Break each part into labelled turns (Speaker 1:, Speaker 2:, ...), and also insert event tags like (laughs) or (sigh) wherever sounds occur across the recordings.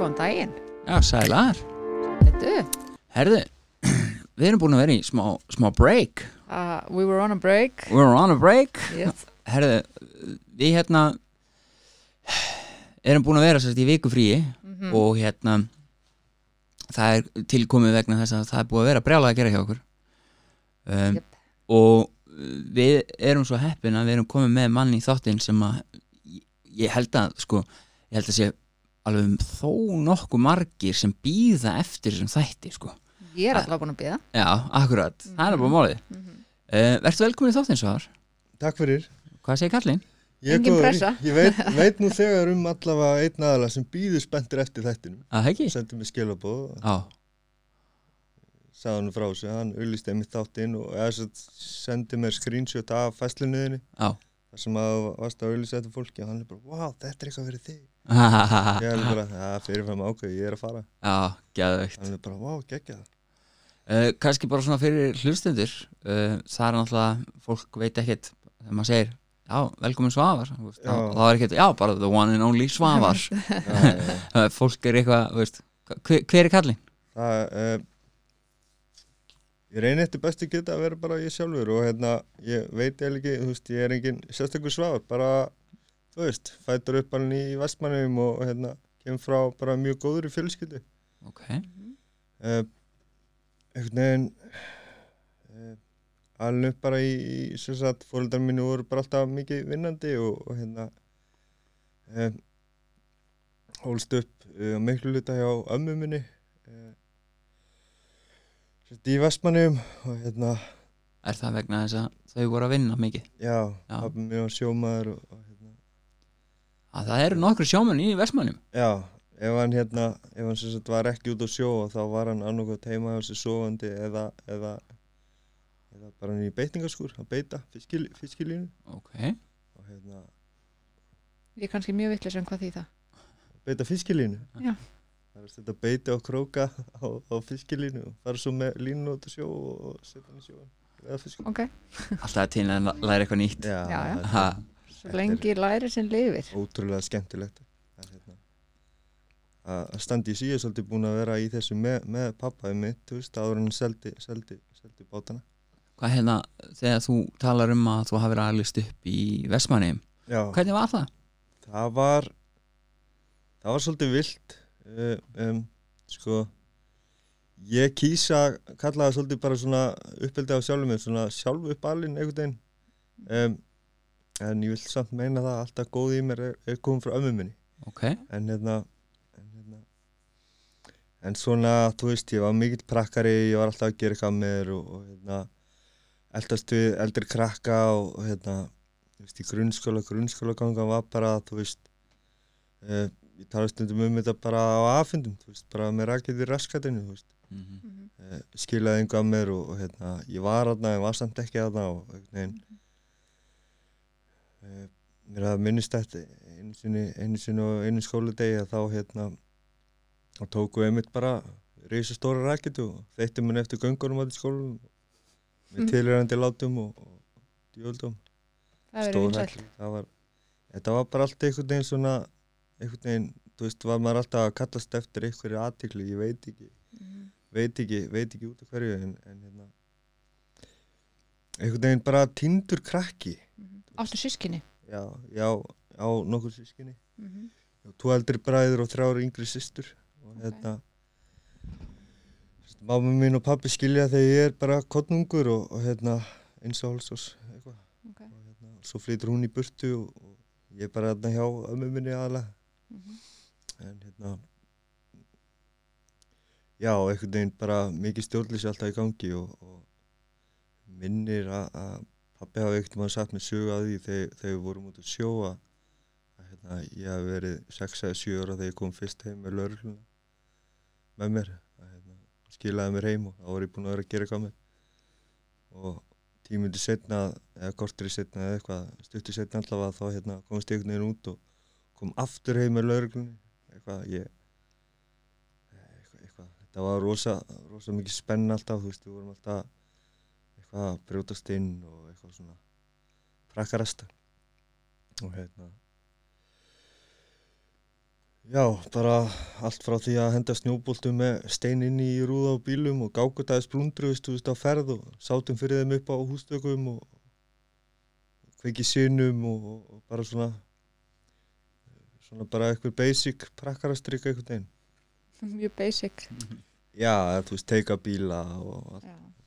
Speaker 1: góðan daginn.
Speaker 2: Já, sælar.
Speaker 1: Þetta,
Speaker 2: Herðu, (clears throat) við erum búin að vera í smá, smá break.
Speaker 1: uh, we were on a break.
Speaker 2: We're on a break.
Speaker 1: Yes.
Speaker 2: Herðu, við hérna erum búin að vera sérst í vikufríi
Speaker 1: Mhm.
Speaker 2: og hérna það er tilkomið vegna þess að það er búið að vera brjálað að gera hjá okkur. Um,
Speaker 1: Jep.
Speaker 2: Og við erum svo heppin að við erum komið með mann í þáttinn sem að ég held að, sko, ég held að sé alveg um þó nokkuð margir sem býða eftir þessum þætti, sko.
Speaker 1: Ég er alltaf búin að býða.
Speaker 2: Já, akkurat, það er bara málið
Speaker 1: Mhm.
Speaker 2: uh, Vertu velkomin í þáttinn svar
Speaker 3: Takk fyrir.
Speaker 2: Hvað segir Kallinn?
Speaker 3: Ég er
Speaker 1: Engin
Speaker 3: góður.
Speaker 1: pressa.
Speaker 3: Ég veit, veit nú þegar um allavega einn aðala sem býður spenntir eftir þættinum.
Speaker 2: Að það ekki?
Speaker 3: Sendi mér skilabóð og
Speaker 2: Já,
Speaker 3: sagði hann frá þessu. Hann auðlisti mitt þáttinn og eða svo sendi mér screenshot af fæslunuðinni.
Speaker 2: já
Speaker 3: þar sem að varst að auðlista þetta fólki og hann er bara, wow, þetta er eitthvað fyrir þig. (laughs) Ég er bara, það fyrirfram ákveð, ég er að fara.
Speaker 2: Já, geðveikt
Speaker 3: Hann er bara, wow, geggja það.
Speaker 2: uh, Kannski bara svona fyrir hlustendur uh, Það er náttúrulega, fólk veit ekkert þegar maður segir, já, velkomin Svavar
Speaker 3: Já.
Speaker 2: þá, þá er ekkert, já, bara the one and only Svavar
Speaker 3: Já, (laughs)
Speaker 2: uh, Fólk er eitthvað, veist hver, hver er Kallinn?
Speaker 3: það uh, ég reyni eftir besti geta að vera bara ég sjálfur og hérna, ég veit eða ekki þú veist, ég er engin sérstakur svar bara, þú veist, fætur upp alveg í vestmannum og hérna kemur frá bara mjög góður í fjölskyldu.
Speaker 2: Ok,
Speaker 3: uh, einhvern veginn uh, alveg upp bara í, í sem sagt, fóröldar mínu voru bara alltaf mikið vinnandi og, og hérna uh, hólst upp uh, miklu luta hjá ömmu minni í Vestmannum og hérna,
Speaker 2: er það vegna þess að þau voru að vinna mikið?
Speaker 3: já, mér var sjómaður og, og
Speaker 2: Að það eru nokkru sjómenn í Vestmannum
Speaker 3: já, ef hann hérna, ef hann sem sagt var ekki út á sjó þá var hann annarkoð heima hjá sér sofandi eða, eða, eða bara hann í beitingaskúr að beita fiskil, fiskilínu.
Speaker 2: Ok,
Speaker 3: og hérna,
Speaker 1: Ég er kannski mjög vittlis um hvað því það.
Speaker 3: beita fiskilínu?
Speaker 1: Já.
Speaker 3: það er að setja beiti á króka á, á fiskilínu og fara svo með línu út á sjó og setja hann í sjóan eða fiskilínu
Speaker 1: Ok,
Speaker 2: alltaf til að læra eitthvað nýtt.
Speaker 3: Já,
Speaker 1: Já, já. Lengi læri sem lifir.
Speaker 3: ótrúlega skemmtilegt hérna, að standi í síðu svolítið búin að vera í þessu með, með pappaði mitt, þú veist, áður en hann seldi, seldi, seldi bátana
Speaker 2: Hvað hérna, þegar þú talar um að þú hafið aðlist upp í Vestmannum
Speaker 3: já,
Speaker 2: Hvernig var það?
Speaker 3: það var það var svolítið vilt uh, um, sko ég kýsa að kalla það svolítið bara svona uppeldi á sjálfum mér, svona sjálf uppalinn einhvern veginn um, en ég vil samt meina það að alltaf góð í mér er, er komið frá ömmu minni.
Speaker 2: Ok,
Speaker 3: en hérna en hérna en svona, þú veist, ég var mikill prakkari ég var alltaf að gera eitthvað með mér og, og hérna eldast við eldri krakka og, og hérna þú veist, í grunnskóla, grunnskóla ganga var bara, þú veist uh, ég tala stundum um þetta bara á aðfundum, þú veist, bara með rakið í raskatinu, þú veist,
Speaker 2: mm -hmm.
Speaker 3: uh, skilaði einhvað að mér og, og hérna, ég var aðna, ég var samt ekki aðna og einhvern veginn uh, mér hafði minnist þetta einu sinni, einu sinni og einu skóludegi að þá hérna þá tóku einmitt bara reysastóra rakitu og þeitti mann eftir göngunum á því skólum. Með
Speaker 1: Mhm.
Speaker 3: tilhörandi látum og, og djöldum
Speaker 1: Það
Speaker 3: það var, þetta var bara allt einhvern veginn svona einhvern veginn, þú veist, var maður alltaf að kallast eftir einhverju aðtikli, ég veit ekki.
Speaker 1: Mhm.
Speaker 3: veit ekki, veit ekki út af hverju en, en hérna einhvern veginn bara tindur krakki
Speaker 1: Áttu sískinni.
Speaker 3: já, já, á nokkur sískinni
Speaker 1: Mhm.
Speaker 3: og tvo eldri bræður og þrjára yngri systur og
Speaker 1: Ok.
Speaker 3: hérna mamma mín og pappi skilja þegar ég er bara kottnungur og, og hérna eins og hálsós eitthvað
Speaker 1: Ok.
Speaker 3: og hérna, svo flytur hún í burtu og, og ég er bara hérna hjá ömmu minni aðalega
Speaker 1: Mhm.
Speaker 3: en hérna já, einhvern veginn bara mikið stjórnlýsi alltaf í gangi og, og minnir að pappi hafi einhvern veginn sagt mér sögu að því þegar, þegar við vorum út að sjóa að hérna, ég hafi verið 6 eða 7 ára þegar ég kom fyrst heim með laurugluna með mér að hérna, skilaði mér heim og þá var ég búinn að vera að gera eitthvað með og tímundi setna eða kortri setna eða eitthvað stutti setna allavega þá hérna, komst ég einhvern veginn út og kom aftur heim með lauruglunni eitthvað ég eitthvað, eitthvað, þetta var rosa, rosa mikið spenn alltaf, þú veist, við vorum alltaf eitthvað að brjótast inn og eitthvað svona frakkarasta og hérna Já, bara allt frá því að henda snjóboltum með stein inn í rúða á bílum og gákutaðis blundru, veistu, veist, á ferð og sátum fyrir þeim upp á hústökum og kveiki sinum og, og bara svona svona bara eitthvað basic prakkarastrykka einhvern veginn. (laughs)
Speaker 1: mjög basic
Speaker 3: Já, þú veist, teika bíla og allt,
Speaker 1: já.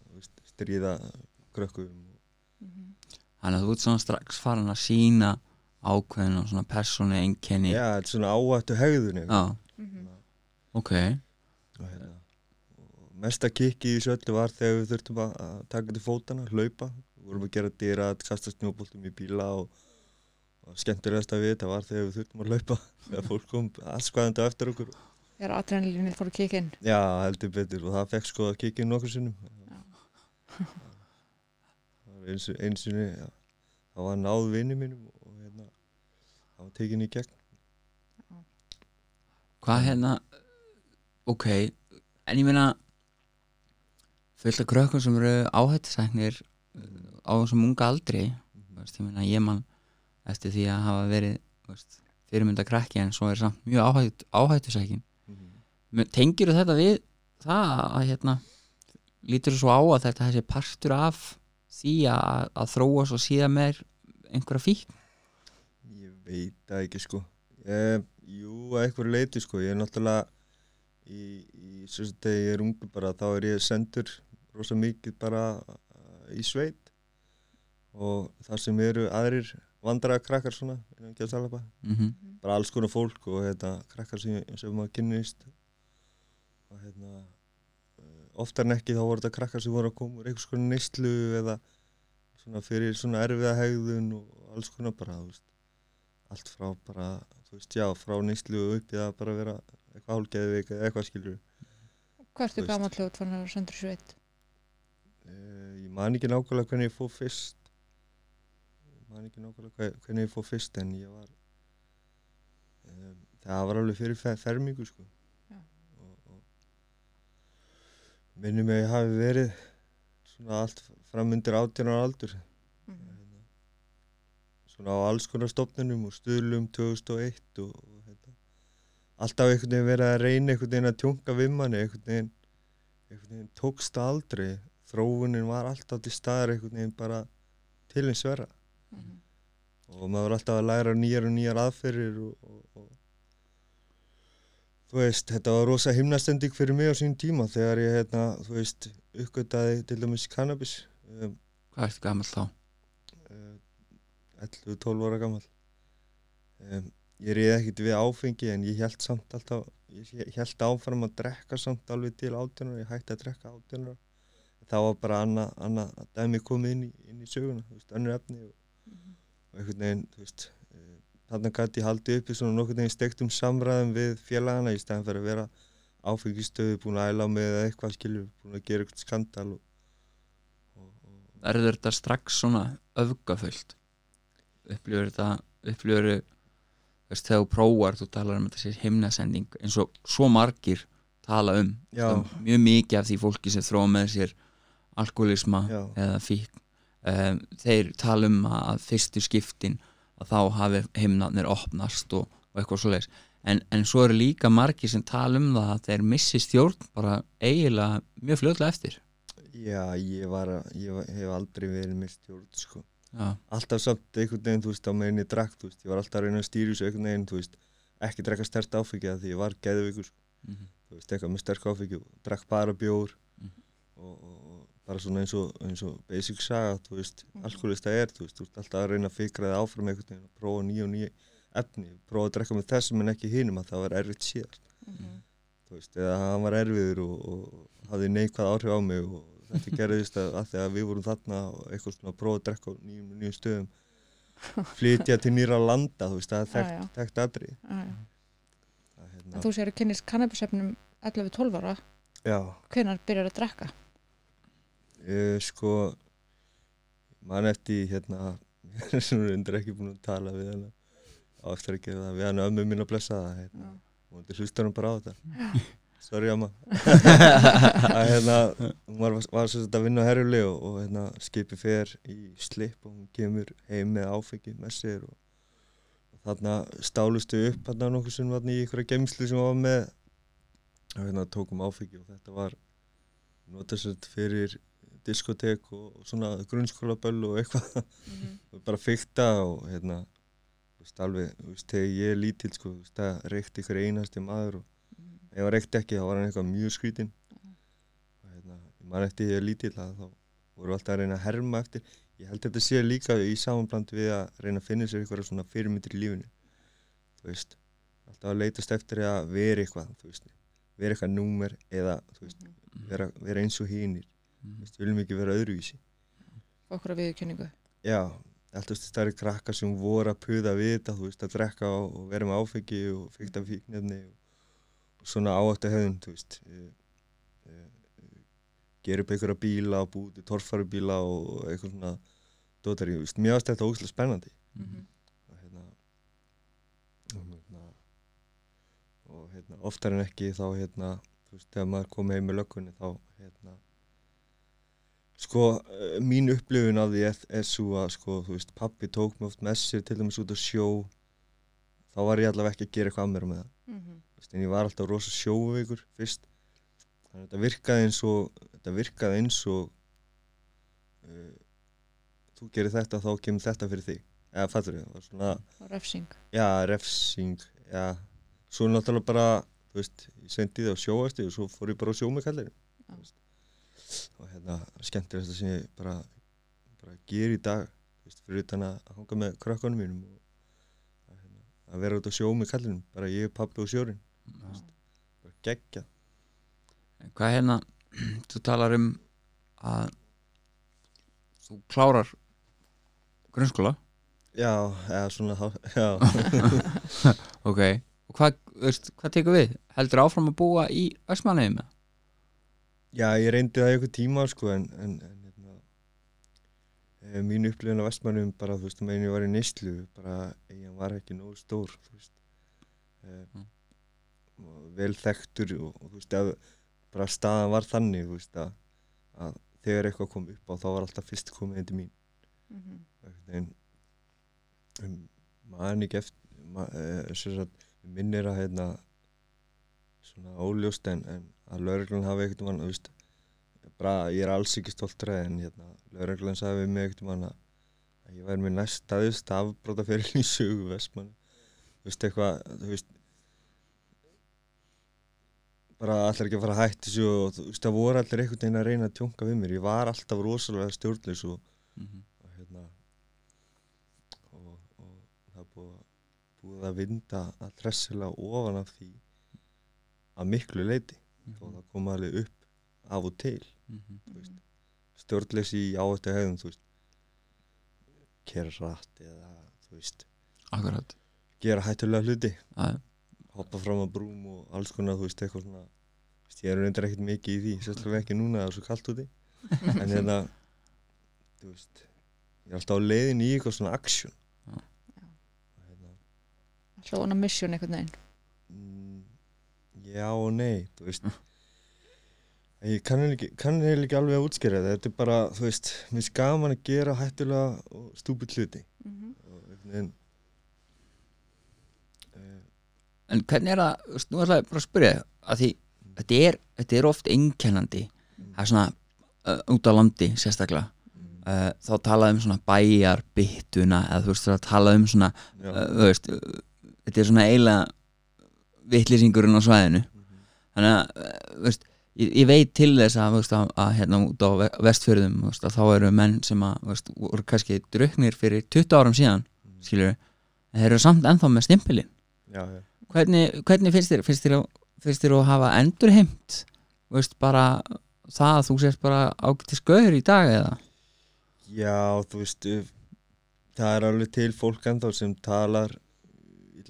Speaker 3: Stríða krökkum.
Speaker 1: Mhm.
Speaker 2: þannig að þú ert svona strax farin að sína ákveðin og svona persónu einkenni.
Speaker 3: Já, þetta er svona áhættu hegðun einhvern
Speaker 2: Já,
Speaker 1: Mhm.
Speaker 2: ok.
Speaker 3: Og hérna og mesta kikki í þessu öllu var þegar við þurftum að, taka til fótana, hlaupa. Við vorum að gera dýra, að kasta snjóboltum í bíla og, og skemmtilegast að vita var þegar við þurftum að hlaupa. (laughs) Þegar fólk kom á eftir okkur.
Speaker 1: Þegar adrenalínið fór að kikka inn.
Speaker 3: Já, heldur betur. Og það fekk sko að kikki nokkur sinnum eins, eins og ja, það var náð vinni mínum og hérna það var tekin í gegn.
Speaker 2: Hvað hérna Ok, en ég meina fullt af krökkum sem eru áhættisæknir á þessum unga aldri þú veist, ég meina ég man eftir því að hafa verið veist, fyrirmynda krakki en svo er samt mjög áhætt, áhættisækin
Speaker 3: Mhm.
Speaker 2: Tengir þetta við það að hérna lítur svo á að þetta þessi partur af því að, að þróa svo síðan með einhverja fík
Speaker 3: Ég veit það ekki sko. Ég, Jú, að eitthvað leiti sko. Ég er náttúrulega í, í svo sem þegar ég er ungu bara þá er ég sendur rosa mikið bara uh, í sveit. Og það sem eru aðrir vandræða krakkar svona
Speaker 2: mm -hmm.
Speaker 3: bara alls konar fólk og hérna, krakkar sem, sem maður kynnist. Og hérna oftar en ekki þá voru þetta krakkar sem voru að koma úr einhvers konar neyslu eða svona fyrir svona erfiða hegðun og alls konar bara, þú veist allt frá bara, þú veist, já, frá neyslu og upp í það bara vera eitthvað hálgeðveik eða eitthvað skilur
Speaker 1: hvað ertu
Speaker 3: Þú veist.
Speaker 1: gamall hljótt fann að sendur sveit
Speaker 3: uh, ég man ekki nákvæmlega hvernig ég fór fyrst. Ég man ekki nákvæmlega hve- hvernig ég fór fyrst en ég var um, það var alveg fyrir fer fermingu sko
Speaker 1: Já.
Speaker 3: og, og minnum að ég hafi verið svona allt fram undir 18 ára aldur
Speaker 1: Mhm.
Speaker 3: hérna, svona á alls konar stofnunum og stuðlum 2001 og, og hérna, alltaf einhvern veginn verið að reyna einhvern veginn að tjónka við manni einhvern veginn, einhvern veginn tókst það aldrei þróunin var alltaf til staðar einhvern veginn bara til eins verra
Speaker 1: Mhm.
Speaker 3: og maður var alltaf að læra nýjar og nýjar aðferðir og, og, og þú veist, þetta var rosa himnastending fyrir mig á sín tíma þegar ég, hérna, þú veist, uppgötaði til dæmis cannabis um,
Speaker 2: Hvað ertu gammal þá?
Speaker 3: uh, 11-12 ára gammal um, ég reyði ekkert við áfengi en ég held samt alltaf ég held áfram að drekka samt alveg til átjónar, ég hætti að drekka átjónar þá var bara annað anna dæmi komið inn í, inn í söguna þú veist, önnur efni og,
Speaker 1: Mhm.
Speaker 3: og einhvern veginn, þú veist þarna gæti ég haldið uppi svona nokkurn veginn stektum samræðum við félagana í stæðan fyrir að vera áfengistöðu búin að æla með eða eitthvað skilur, búin að gera eitthvað skandal og, og, og
Speaker 2: Erður þetta strax svona öfgafullt? Upplifur þetta upplifur veist, þegar þú prófar, þú talar um þetta sér himnasending eins og svo margir tala um mjög mikið af því fólki sem þróa með sér alkoholisma
Speaker 3: Já.
Speaker 2: eða fík um, þeir tala um að fyrstu skiptin þá hafi himnarnir opnast og, og eitthvað svoleiðis. En, en svo eru líka margir sem tala um það að þeir missi stjórn bara eiginlega mjög fljóðlega eftir.
Speaker 3: Já, ég var að, ég hef aldrei verið með stjórn, sko.
Speaker 2: Já,
Speaker 3: Alltaf samt einhvern veginn, þú veist, á meðin ég drakk, þú veist, ég var alltaf að reyna að stýra þessu einhvern veginn, þú veist, ekki drekka stert áfengi því ég var geðveikur, sko,
Speaker 2: mm
Speaker 3: þú veist, eitthvað með sterk áfengi drakk bara bjór
Speaker 2: Mhm.
Speaker 3: og, og, og bara svona eins og, eins og basic saga, þú veist,
Speaker 1: Mhm.
Speaker 3: alkoholista er, þú veist, þú veist, alltaf að reyna að fikra þið áfram einhvern veginn og prófa nýja og nýja efni, prófa að drekka með þessum en ekki hinum að það var erfitt síðar,
Speaker 1: Mhm.
Speaker 3: þú veist, eða hann var erfiður og, og hafði neikvæð áhrif á mig og þetta gerðist að, að því að við vorum þarna og eitthvað svona að prófa að drekka á nýjum, nýjum stöðum (laughs) flytja til nýra landa þú veist, það er þekkt,
Speaker 1: já.
Speaker 3: þekkt aðri
Speaker 1: Já, já.
Speaker 3: að, hérna,
Speaker 1: En þú sér að kynnist kannabisefnum 11-12 ára
Speaker 3: já,
Speaker 1: hvenar byrjar að drekka
Speaker 3: ég, sko mann eftir hérna (laughs) sem er undir ekki búin að tala við hana. Á eftir að gera það við hana ömmu mín að blessa það hérna, og þetta hlustar hún bara á þetta. (laughs) Sorry amma. (laughs) Að hérna, hún var, var svo að vinna á herjuli og, og hérna, skipi fer í slip og hún kemur heim með áfengi með sér og, og þarna stálustu upp þarna nokkuð sem var í ykkur geimslu sem var með. Og hérna tókum áfengi og þetta var notasett fyrir diskotek og, svona grunnskólaböll og eitthvað
Speaker 1: Mhm. (laughs)
Speaker 3: og bara fykta og hérna veist alveg, veist, þegar ég er lítill sko, veist, það reykti ykkur einasti maður og
Speaker 1: Mhm.
Speaker 3: ef hann reykti ekki þá var hann eitthvað mjög skrítinn og hérna, ég man eftir ég er lítill að þá voru við alltaf að reyna að herma eftir ég held þetta sé líka í samanbland við að reyna að finna sér eitthvað svona fyrirmyndir í lífinu þú veist alltaf að leitast eftir að vera eitthvað þú veist, vera eitthvað númer eða þú veist,
Speaker 1: Mhm.
Speaker 3: vera, vera eins og hínir
Speaker 2: Mhm.
Speaker 3: veist, við viljum ekki vera öðruvísi
Speaker 1: okkur að viðurkenningu.
Speaker 3: já, alltaf stærri krakka sem voru að puða við þetta, þú veist, að drekka og, og vera með áfengi og fykta fíknefni og, og svona áhættu hefðun, þú veist e, e, gera upp einhverja bíla og búið til torfarubíla og eitthvað svona dótari, þú veist, mér varst þetta ógæslega spennandi
Speaker 2: Mhm.
Speaker 3: og hérna og hérna, og hérna oftar en ekki þá hérna þú veist, þegar maður kom heim með löggunni þá hérna sko, eh, mín upplifun af því er, er svo að sko, þú veist, pappi tók mig oft með sér til dæmis út á sjó. Þá var ég allavega ekki að gera eitthvað að mér með það
Speaker 1: Mhm.
Speaker 3: Þú veist, en ég var alltaf rosa sjóveikur fyrst. Þannig að þetta virkaði eins og þetta virkaði eins og uh, þú gerir þetta þá kemur þetta fyrir þig. Eða fattur ég, það var svona
Speaker 1: Og refsing.
Speaker 3: já, refsing já, svo náttúrulega bara þú veist, ég sendi það á sjóasti og svo fór ég bara á sjó með kallir
Speaker 1: Já.
Speaker 3: Og hérna, skemmtilegt það sem ég bara, bara ger í dag veist, fyrir utan að hanga með krökkunum mínum og að, hérna, að vera út á sjó með kallinum bara ég, pappi og sjórin
Speaker 2: Já.
Speaker 3: bara geggja
Speaker 2: Hvað hérna, (clears throat) þú talar um að þú klárar grunnskóla
Speaker 3: já, eða svona (laughs) já, (laughs)
Speaker 2: ok, og hvað, hvað tekur við? Heldur áfram að búa í Vestmanniðum?
Speaker 3: Já, ég reyndi það í eitthvað tíma sko, en, en, en hérna, e, mín upplifun á vestmannum bara, þú veist, meðan ég var í neyslu bara, eigin var ekki nógu stór þú veist e,
Speaker 2: Mm.
Speaker 3: og vel þekktur og, og þú veist, að bara staðan var þannig, þú veist, að, að þegar eitthvað kom upp á þá var alltaf fyrst komið til mín
Speaker 1: Mhm.
Speaker 3: en um, maður ekki eftir ma, e, sem sagt, minnir að hérna svona óljóst en, en að lauruglan hafi ekkert veist bara, ég er alls ekki stoltur en hérna, lauruglan sagði við mig ekkert mann að að ég væri með næst staðist afbróta fyrir í sögu vestmann þú veist eitthvað, þú veist bara allir ekki að fara að hætti þessu og þú veist það voru allir einhvern veginn að reyna að tjónka við mér, ég var alltaf rosalega stjórnleys og
Speaker 2: Mhm.
Speaker 3: og hérna og, og það búið, búið að vinda að tressilega ofan af því að miklu leiti og það kom alveg upp af og til
Speaker 2: Mhm.
Speaker 1: Mhm.
Speaker 3: stjórnleysi í áhættu veist. Kera rætt eða þú veist.
Speaker 2: Akkurat.
Speaker 3: Gera hættulega hluti.
Speaker 2: Að,
Speaker 3: hoppa fram á brúm og alls konar þú veist eitthvað svona. Þú veist, ég er reyndar ekkert mikið í því sérstaklega ekki núna það er svo kallt úti. (laughs) En hérna þú veist ég er alltaf á leiðin í eitthvað svona aksjón
Speaker 2: Já.
Speaker 3: hérna,
Speaker 1: mission einhvern veginn.
Speaker 3: Mm, já og nei þú veist. En ég kann eiginlega ekki, kann ekki alveg að útskýra þetta. Þetta er bara, þú veist, mér finnst gaman að gera hættulega og stúpid hluti.
Speaker 1: Mhm.
Speaker 3: og einhvern veginn uh,
Speaker 2: En hvernig er það, þú veist, nú ætla ég bara að spyrja að því þetta er, þetta er oft einkennandi. Það er svona uh, út á landi sérstaklega. Uh, þá talaði um svona bæjarbyttuna eða þú veist það talaði um svona uh, þú veist, uh, þetta er svona eiginlega vittlýsingurinn á svæðinu.
Speaker 3: Mhm,
Speaker 2: þannig að, þú veist ég, ég veit til þess að, veist, að, að hérna út á ve- vestfjörðum, veist, þá eru menn sem að, voru kannski druknir fyrir 20 árum síðan,
Speaker 3: mhm,
Speaker 2: skilur en þeir eru samt ennþá með stimpilinn.
Speaker 3: Já.
Speaker 2: hvernig, hvernig finnst þér finnst þér, að- finnst þér að hafa endurheimt bara það að þú sést bara ágættis gauður í dag eða?
Speaker 3: Já, þú veist það er alveg til fólk ennþá sem talar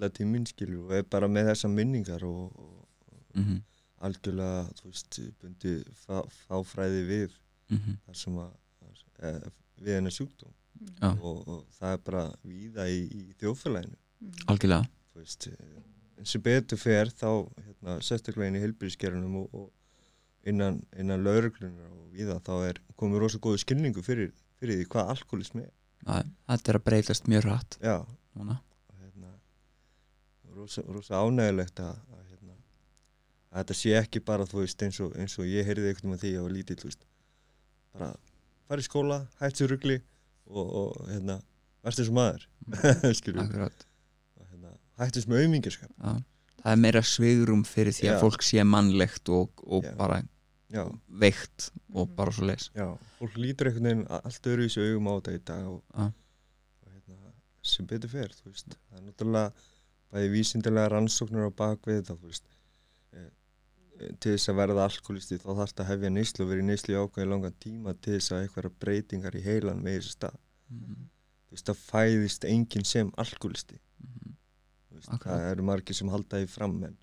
Speaker 3: illa til minn skilur og er bara með þessa minningar og, og
Speaker 2: mm -hmm.
Speaker 3: algjörlega, þú veist, bundi fá, fáfræði við
Speaker 2: Mm
Speaker 3: það sem að e, við hennar sjúkdóm.
Speaker 2: Já.
Speaker 3: og, og það er bara víða í, í þjóðfélaginu.
Speaker 1: Mhm.
Speaker 2: algjörlega.
Speaker 3: Þú veist, eins og betur fer þá, hérna, sérstaklega inn í heilbyrðiskerunum og, og innan, innan lauruglunar og víða þá er komið rosa góðu skilningu fyrir, fyrir því hvað alkoholismi er.
Speaker 2: Já, þetta er að breytast mjög rætt
Speaker 3: já,
Speaker 2: núna
Speaker 3: rosa, rosa ánægilegt að, að, hérna, að þetta sé ekki bara þú veist eins og, eins og ég heyrði einhvern veginn því ég var lítill bara fara í skóla, hætt sér rugli og, og hérna eins og maður. (laughs)
Speaker 2: Akkurat.
Speaker 3: Hérna, hættist með auðmingjörskap
Speaker 2: já. það er meira svigrum fyrir því að
Speaker 3: Já.
Speaker 2: fólk sé mannlegt og, og bara
Speaker 3: já,
Speaker 2: veikt og
Speaker 1: Mhm.
Speaker 2: bara svo leis
Speaker 3: já, fólk lítur einhvern veginn allt öðru í þessu augum á þetta í dag og, og hérna, sem betur fer það er náttúrulega bæði vísindilega rannsóknir á bakvið þetta þú veist eh, eh, til þess að verða alkoholisti þá þarf þetta að hefja neyslu og verið neyslu í ákveði langan tíma til þess að eitthvað breytingar í heilan með þessu stað
Speaker 2: Mhm,
Speaker 3: þú veist, það fæðist enginn sem alkoholisti
Speaker 2: mhm.
Speaker 3: Þú veist,
Speaker 2: Akkurat.
Speaker 3: það eru margir sem halda því fram en,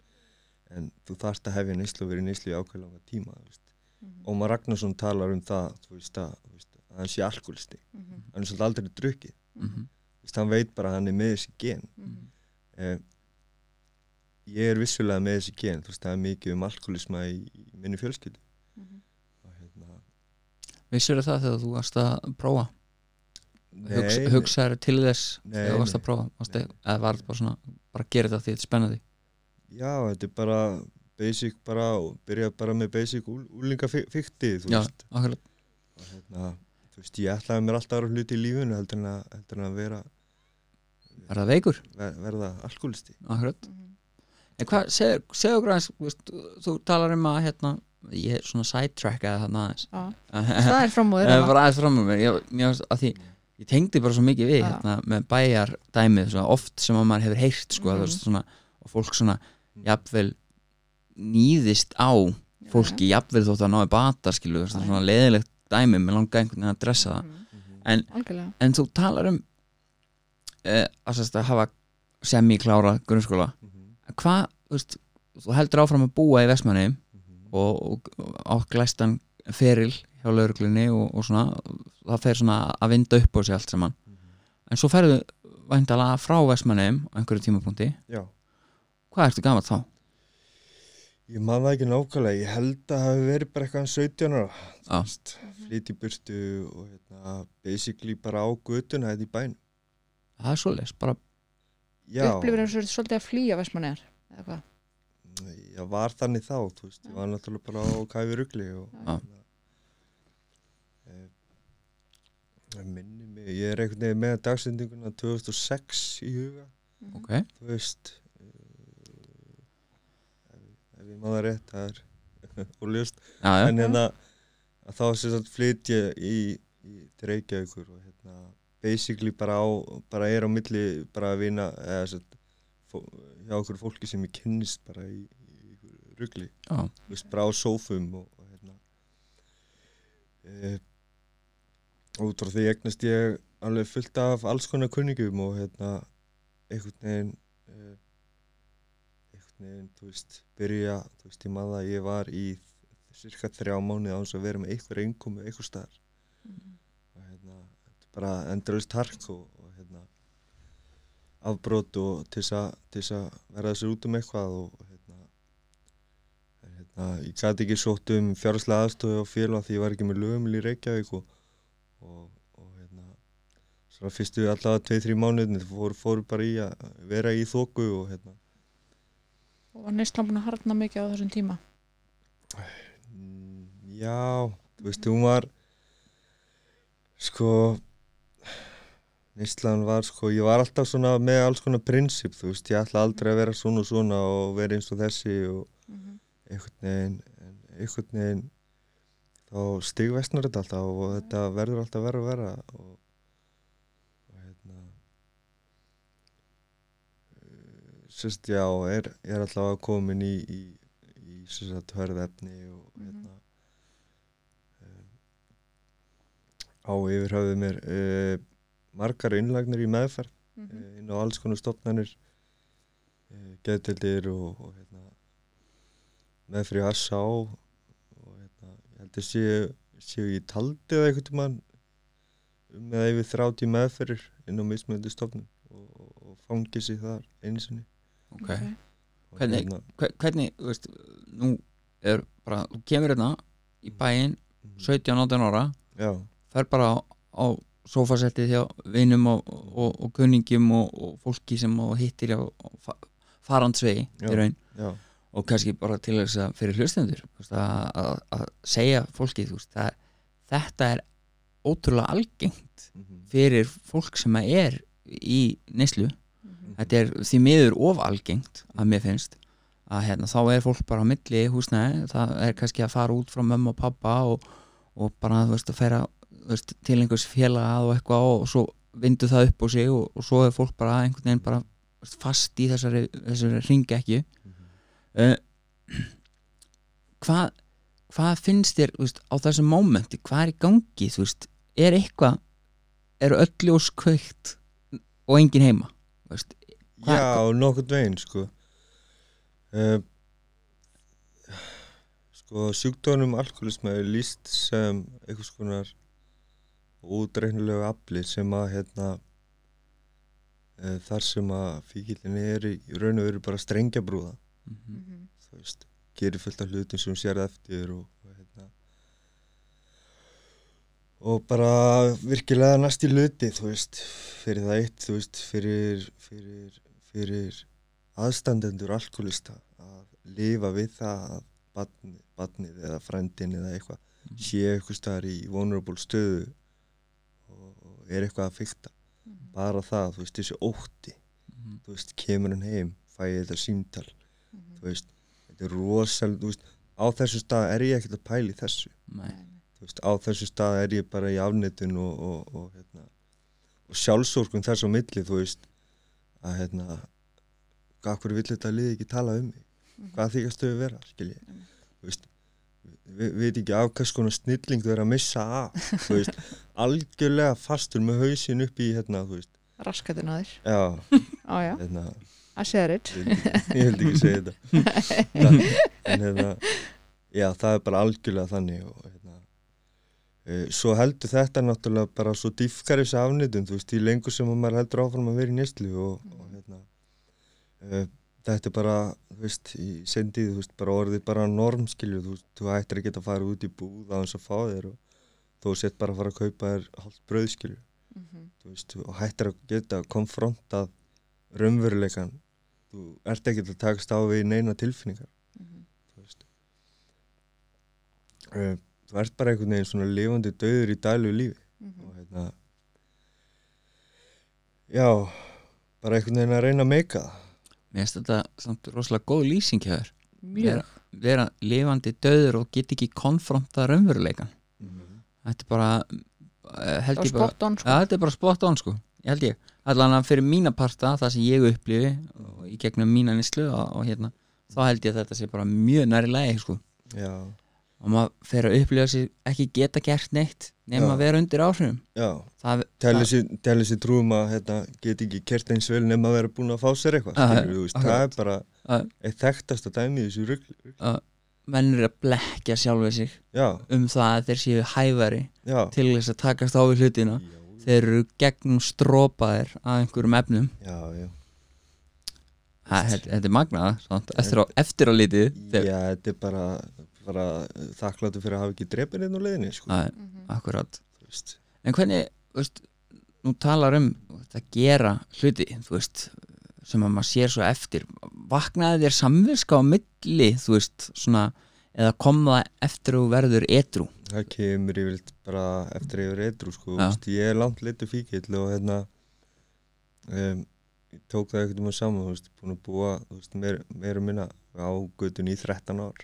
Speaker 3: en þú þarft að hefja neyslu og verið neyslu í ákveði langa tíma þú veist.
Speaker 1: Mhm.
Speaker 3: Ómar Ragnarsson talar um það þú veist, að, að hann sé alkoholisti
Speaker 1: Mhm.
Speaker 3: hann er svolítið aldrei drukkið
Speaker 2: Mhm.
Speaker 3: Hann veit bara að hann er með þessi gen
Speaker 1: Mhm.
Speaker 3: Eh, ég er vissulega með þessi gen þú veist, það er mikið um alkoholisma í, í minni fjölskyldu.
Speaker 1: Mhm.
Speaker 3: og hérna
Speaker 2: vissur það þegar þú varst að prófa? Hugs, hugsaður til þess
Speaker 3: Nei,
Speaker 2: þegar þú varst að prófa? Varstu,
Speaker 3: Nei.
Speaker 2: eða var þetta bara svona bara gera þetta því þetta er spennandi
Speaker 3: já, þetta er bara basic bara og byrja bara með basic úl, úlingafykti þú
Speaker 2: já,
Speaker 3: veist. og hérna, þú veist, ég ætlaði mér alltaf aðra hluti í lífinu heldur en að, heldur en að vera
Speaker 2: er það veikur,
Speaker 3: ver, verða alkoholisti
Speaker 1: Mhm.
Speaker 2: en hvað, segðu okkur aðeins þú talar um að hérna ég er svona sidetrackaði þarna aðeins.
Speaker 1: Já,
Speaker 2: það (laughs)
Speaker 1: það er framúður
Speaker 2: er bara aðeins fram með mér. Ég, því, ég tengdi bara svo mikið við hérna, með bæjar dæmið svona, oft sem að maður hefur heyrt sko, mm svona, og fólk svona jafnvel nýðist á fólki jafnvel þótt að náði bata skilu, svona leðilegt dæmi með langa einhvern veginn að dressa það.
Speaker 1: Mhm.
Speaker 2: En-
Speaker 1: Algjörlega.
Speaker 2: en þú talar um uh, að, að hafa semi-klára grunnskóla.
Speaker 3: Mhm,
Speaker 2: hvað, þú veist, þú heldur áfram að búa í Vestmanni
Speaker 3: mhm.
Speaker 2: og, og, og áglæstan feril hjá lauruglunni og, og svona það fer svona að vinda upp á sig allt saman. En svo ferðu væntalega frá Vestmanni á einhverju tímapunkti.
Speaker 3: Já.
Speaker 2: Hvað ertu gamall þá?
Speaker 3: Ég man það ekki nákvæmlega, ég held að það hafi verið bara eitthvað 17 ára, flyt í burtu og hérna, basically bara á götuna þetta í bæn.
Speaker 2: Það er svoleiðis, bara
Speaker 3: Já,
Speaker 1: Upplifir eins og svolítið að flýja Vestmannegar eða hvað?
Speaker 3: Ég var þannig þá, þú veist, ég var náttúrulega bara á kæfi rugli og
Speaker 2: Já.
Speaker 3: hérna, eh, minni mig, ég er einhvern veginn með dagsendinguna 2006 í huga,
Speaker 1: Mhm.
Speaker 2: ok,
Speaker 3: þú veist, uh, ef, ef ég maður rétt, það er (laughs)
Speaker 2: já, já,
Speaker 3: en hérna að þá sem sagt flyt ég í, í Reykjavíkur og hérna basically bara á, bara er á milli bara að vinna eða fó- hjá okkur fólki sem ég kynnist bara í, í þú veist, bara á sófum og, og hérna. E, út frá því eignast ég alveg fullt af alls konar kunningum og hérna einhvern veginn e, einhvern veginn, þú veist, byrja þú veist, ég maður að ég var í cirka þrjá mánuði á þess að vera með einhver einkomi einhver staðar. Þetta er bara endurist hark og, og hérna afbrót og til þess að til þess að verða sér út um eitthvað og hérna, hérna ég gæti ekki sótt um fjárháslega aðstofi og félag því ég var ekki með lögumil í Reykjavík og, og, og hérna svona fyrstu allavega 2-3 mánuðin fóru, fóru bara í að vera í þóku og hérna.
Speaker 1: Og var neistlan búin að harna mikið á þessum tíma?
Speaker 3: Mm, Já, þú veist, hún var sko Neistlan var sko, ég var alltaf svona með alls konar prinsip, þú veist, ég ætla aldrei að vera svona og svona og vera eins og þessi og
Speaker 1: Mhm.
Speaker 3: einhvern veginn, einhvern veginn þá stigvestnar þetta alltaf og þetta verður alltaf verður að vera og, og hérna uh, sérst, já, er, er alltaf komin í, í, í sérst, hörðefni og
Speaker 1: Mhm.
Speaker 3: hérna um, á yfirhafðu mér uh, margar innlagnir í meðferð
Speaker 1: Mhm.
Speaker 3: eh, inn á alls konar stofnanir uh, geðtildir og, og hérna, meðfri hassa á og hérna, ég held að séu, séu ég taldi það einhvern tímann um eða yfir þrátt í meðferðir inn á mismöndi stofnun og, og, og fangi sig þar einu sinni.
Speaker 2: Ok.
Speaker 3: Og
Speaker 2: Hvernig-
Speaker 3: hérna,
Speaker 2: Hve- hvernig, þú veist, nú er bara, þú kemur hérna í bæinn
Speaker 3: mhm,
Speaker 2: 17-18 ára
Speaker 3: já,
Speaker 2: fer bara á, á sofasettið hjá vinum og, og, og kunningjum og, og fólki sem hittir fa farandsvegi í raun.
Speaker 3: já,
Speaker 2: og kannski bara til þess að fyrir hlustendur að, segja fólki veist, að þetta er ótrúlega algengt
Speaker 3: mhm,
Speaker 2: fyrir fólk sem er í neyslu.
Speaker 1: Mhm.
Speaker 2: þetta er því miður of algengt að mér finnst að hérna, þá er fólk bara á milli húsnæði, það er kannski að fara út frá mömmu og pappa og, og bara þú veist að færa veist, til einhvers félaga og eitthvað og svo vindu það upp á sig og, og svo er fólk bara einhvern veginn bara veist, fast í þessari, þessari ringi ekki.
Speaker 3: Mhm.
Speaker 2: uh, hvað hvað finnst þér veist, á þessum mómenti, hvað er í gangi þú veist, er eitthvað eru öll ljós kveikt og engin heima veist,
Speaker 3: Já, nokkurn veginn sko. Uh, sko sjúkdónum alkoholisma er líst sem einhvers konar útreiknulegu afli sem að hérna uh, þar sem að fíkillin er í raun og veru bara strengjabrúða
Speaker 2: mhm,
Speaker 1: Mhm.
Speaker 3: þú veist, gerir fullt af hlutum sem sér eftir og, og hérna og bara virkilega næst í hluti þú veist, fyrir það eitt þú veist, fyrir fyrir, fyrir aðstandendur alkoholista að lifa við það að badni, badnið eða frændin eða eitthvað
Speaker 2: Mhm.
Speaker 3: sé eitthvað staðar í vulnerable stöðu er eitthvað að fykta
Speaker 1: Mhm.
Speaker 3: bara það, þú veist, þessi ótti.
Speaker 2: Mhm,
Speaker 3: þú veist, kemur hann heim fæ ég þetta símtal.
Speaker 1: Mhm.
Speaker 3: þú veist, þetta er rosal þú veist, á þessu stað er ég ekkert að pæli þessu.
Speaker 2: Nei,
Speaker 3: þú veist, á þessu stað er ég bara í afnitun og, og, og, hérna, og sjálfsórkun þess á milli þú veist, að hérna hvað hverju vill þetta liði ekki tala um mig?
Speaker 1: Mhm.
Speaker 3: hvað þykast þau vera, skilji? Þú veist við veit ekki af hvers konar snilling þau er að missa af þú veist, (laughs) algjörlega fastur með hausin upp í hérna, þú veist,
Speaker 1: raskatinn á þér.
Speaker 3: Já,
Speaker 1: á já,
Speaker 3: hérna.
Speaker 1: I said it.
Speaker 3: Ég vildi ekki, ekki segja þetta. (laughs) En, en hérna já, það er bara algjörlega þannig og hérna e, svo heldur þetta náttúrulega bara svo dýfkar þessi afnýtun, þú veist, í lengur sem að maður heldur áfram að vera í nýstlu og, og hérna e, þetta er bara, þú veist, í sendið, þú veist, bara orðið bara norm, skilju, þú þú ættir að geta að fara út í búð á þess að fá þér og þú sett bara að fara að kaupa þér skilju,
Speaker 1: Mhm.
Speaker 3: þú veist, og hættir að geta konfrontað raunveruleikan, þú ert ekki að takast á við neina tilfinningar,
Speaker 1: Mhm.
Speaker 3: þú veist. Uh, þú ert bara einhvern veginn svona lifandi döður í dælu lífi
Speaker 1: Mhm.
Speaker 3: og hérna, já, bara einhvern veginn að reyna að meika það.
Speaker 2: mér finnst þetta samt rosalega góð lýsing hjá þér
Speaker 1: mjög
Speaker 2: vera lifandi döður og get ekki konfronta raunveruleikan þetta er bara eh, held ég bara
Speaker 1: spot on
Speaker 2: ja,
Speaker 1: sko.
Speaker 2: þetta er bara spot on sko. Ég held ég, allan að fyrir mína parta það sem ég upplifi í gegnum mína nýslu og, og hérna, þá held ég að þetta sé bara mjög næri lagi sko.
Speaker 3: Já,
Speaker 2: og maður fer að upplifa sig ekki geta gert neitt nema
Speaker 3: Já.
Speaker 2: að vera undir áhrifum. Það,
Speaker 3: sér, sér trúum að hérna, get ekki kert eins vel nema að vera búin að fá sér eitthvað, það er bara
Speaker 2: að,
Speaker 3: eitt þekktasta dæmi í þessu rugl.
Speaker 2: Að menn eru að blekja sjálfið sig
Speaker 3: Já,
Speaker 2: um það að þeir séu hæfari
Speaker 3: já,
Speaker 2: til þess að takast á við hlutina. Þeir eru gegnum strópaðir af einhverjum efnum.
Speaker 3: Já, já.
Speaker 2: Þetta, er magnað eftir, eftir á litið
Speaker 3: Já, þetta er bara, bara þakkláttu fyrir að hafa ekki drepin einn á leiðinni, sko,
Speaker 2: akkurat.
Speaker 3: Þú veist.
Speaker 2: en hvernig, veist, nú talar um að gera hluti veist, sem að maður sér svo eftir vaknaði þér samviska á milli, þú veist, svona eða kom það eftir að þú verður edru
Speaker 3: Það kemur yfirleitt bara eftir yfir eitthrú sko,
Speaker 2: Já.
Speaker 3: veist, ég er langt litur fíkill og hérna um, ég tók það einhvern veginn saman, þú veist, búin að búa þú veist, meir, meira minna á götun í 13 ár.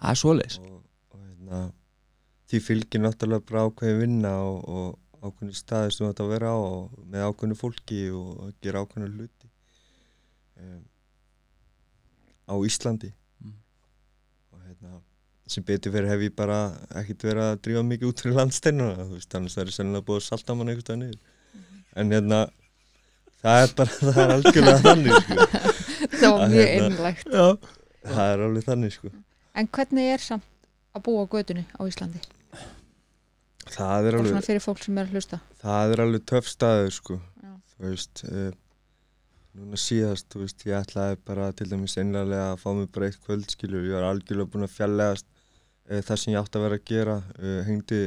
Speaker 2: Það er svoleiðis.
Speaker 3: Og, og hérna því fylgir náttúrulega bara ákveðin vinna og, og ákveðin staði sem þetta að vera á og með ákveðinu fólki og að gera ákveðinu hluti. Um, á Íslandi
Speaker 2: Mm.
Speaker 3: og hérna sem betur fyrir hef ég bara ekkert verið að drífa mikið út fyrir landsteinuna þú veist, annars það er sennilega búið að salta mann einhvers stað niður en hérna það er bara, (laughs) það er algjörlega þannig sko. (laughs)
Speaker 1: það var
Speaker 3: Að
Speaker 1: mjög
Speaker 3: hérna-
Speaker 1: einlægt
Speaker 3: Já. það er alveg þannig sko.
Speaker 1: en hvernig er samt að búa á götunni á Íslandi
Speaker 3: það er alveg
Speaker 1: svona fyrir fólk sem er að hlusta
Speaker 3: það er alveg töff staður sko
Speaker 1: Já.
Speaker 3: þú veist uh, núna síðast, þú veist, ég ætlaði bara til dæmis einlega að fá mig bara eitt kvöldskilur ég var algjörlega búin að fjallegast uh, það sem ég átti að vera að gera uh, hengdi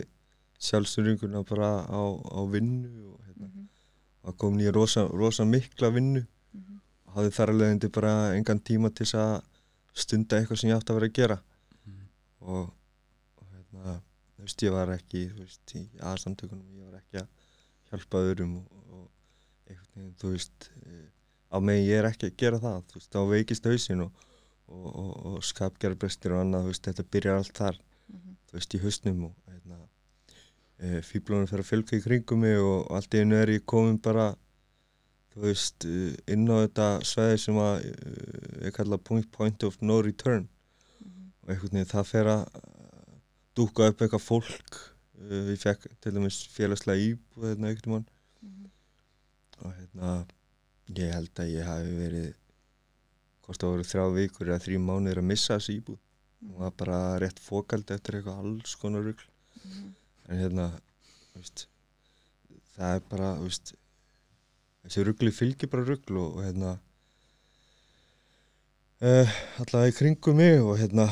Speaker 3: sjálfsöringuna bara á, á vinnu og hérna,
Speaker 1: Mhm,
Speaker 3: var komin í rosa, rosa mikla vinnu
Speaker 1: mhm.
Speaker 3: hafði þar alveg undir bara engan tíma til þess að stunda eitthvað sem ég átti að vera að gera
Speaker 2: Mhm.
Speaker 3: og, og hérna, þú veist, ég var ekki þú veist, í aðsamtökunum ég var ekki að hjálpa öðrum og, og einhvern veginn, þú veist eh, á mig ég er ekki að gera það þú veist, þá veikist hausinn og, og, og, og skapgerðarbrestir og annað, þú veist, þetta byrjar allt þar
Speaker 1: Mhm.
Speaker 3: þú veist, í hausnum og hérna, e, fýblunum fer að fylga í kringum mig og allt í einu er ég komin bara þú veist, eh, inn á þetta sveði sem að ég kalla point, point of no return
Speaker 1: Mhm.
Speaker 3: og einhvern veginn það fer að dúka upp eitthvað fólk uh, ég fekk til dæmis félagslega íbúð hérna einhvern mann
Speaker 1: Mhm.
Speaker 3: og hérna ég held að ég hafi verið hvort það voru þrjá vikur eða þrjú mánuðir að missa þessi íbúð. Og var bara rétt fókald eftir eitthvað alls konar rugl.
Speaker 1: Mhm.
Speaker 3: en hérna veist, það er bara veist, þessi ruggli fylgir bara ruggl og, og hérna uh, allavega í kringum mig og hérna.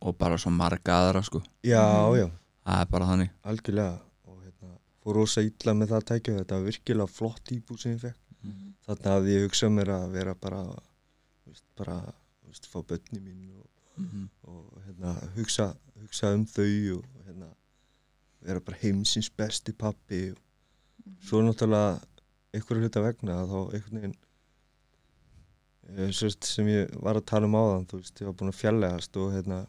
Speaker 2: Og bara svo marga aðra sko.
Speaker 3: Já,
Speaker 1: Mhm.
Speaker 3: já,
Speaker 2: það er bara þannig.
Speaker 3: Algjörlega fór rosa illa með það að tækja þetta var virkilega flott íbúð sem ég fekk
Speaker 1: Mhm.
Speaker 3: þarna hafði ég hugsað mér að vera bara veist, bara veist, fá börni mín og,
Speaker 2: mm
Speaker 3: og hérna, hugsa, hugsa um þau og hérna, vera bara heimsins besti pappi og svo náttúrulega einhverju hluta vegna þá einhvern veginn eh, sem ég var að tala um áðan þú veist, ég var búin að fjallegast og hérna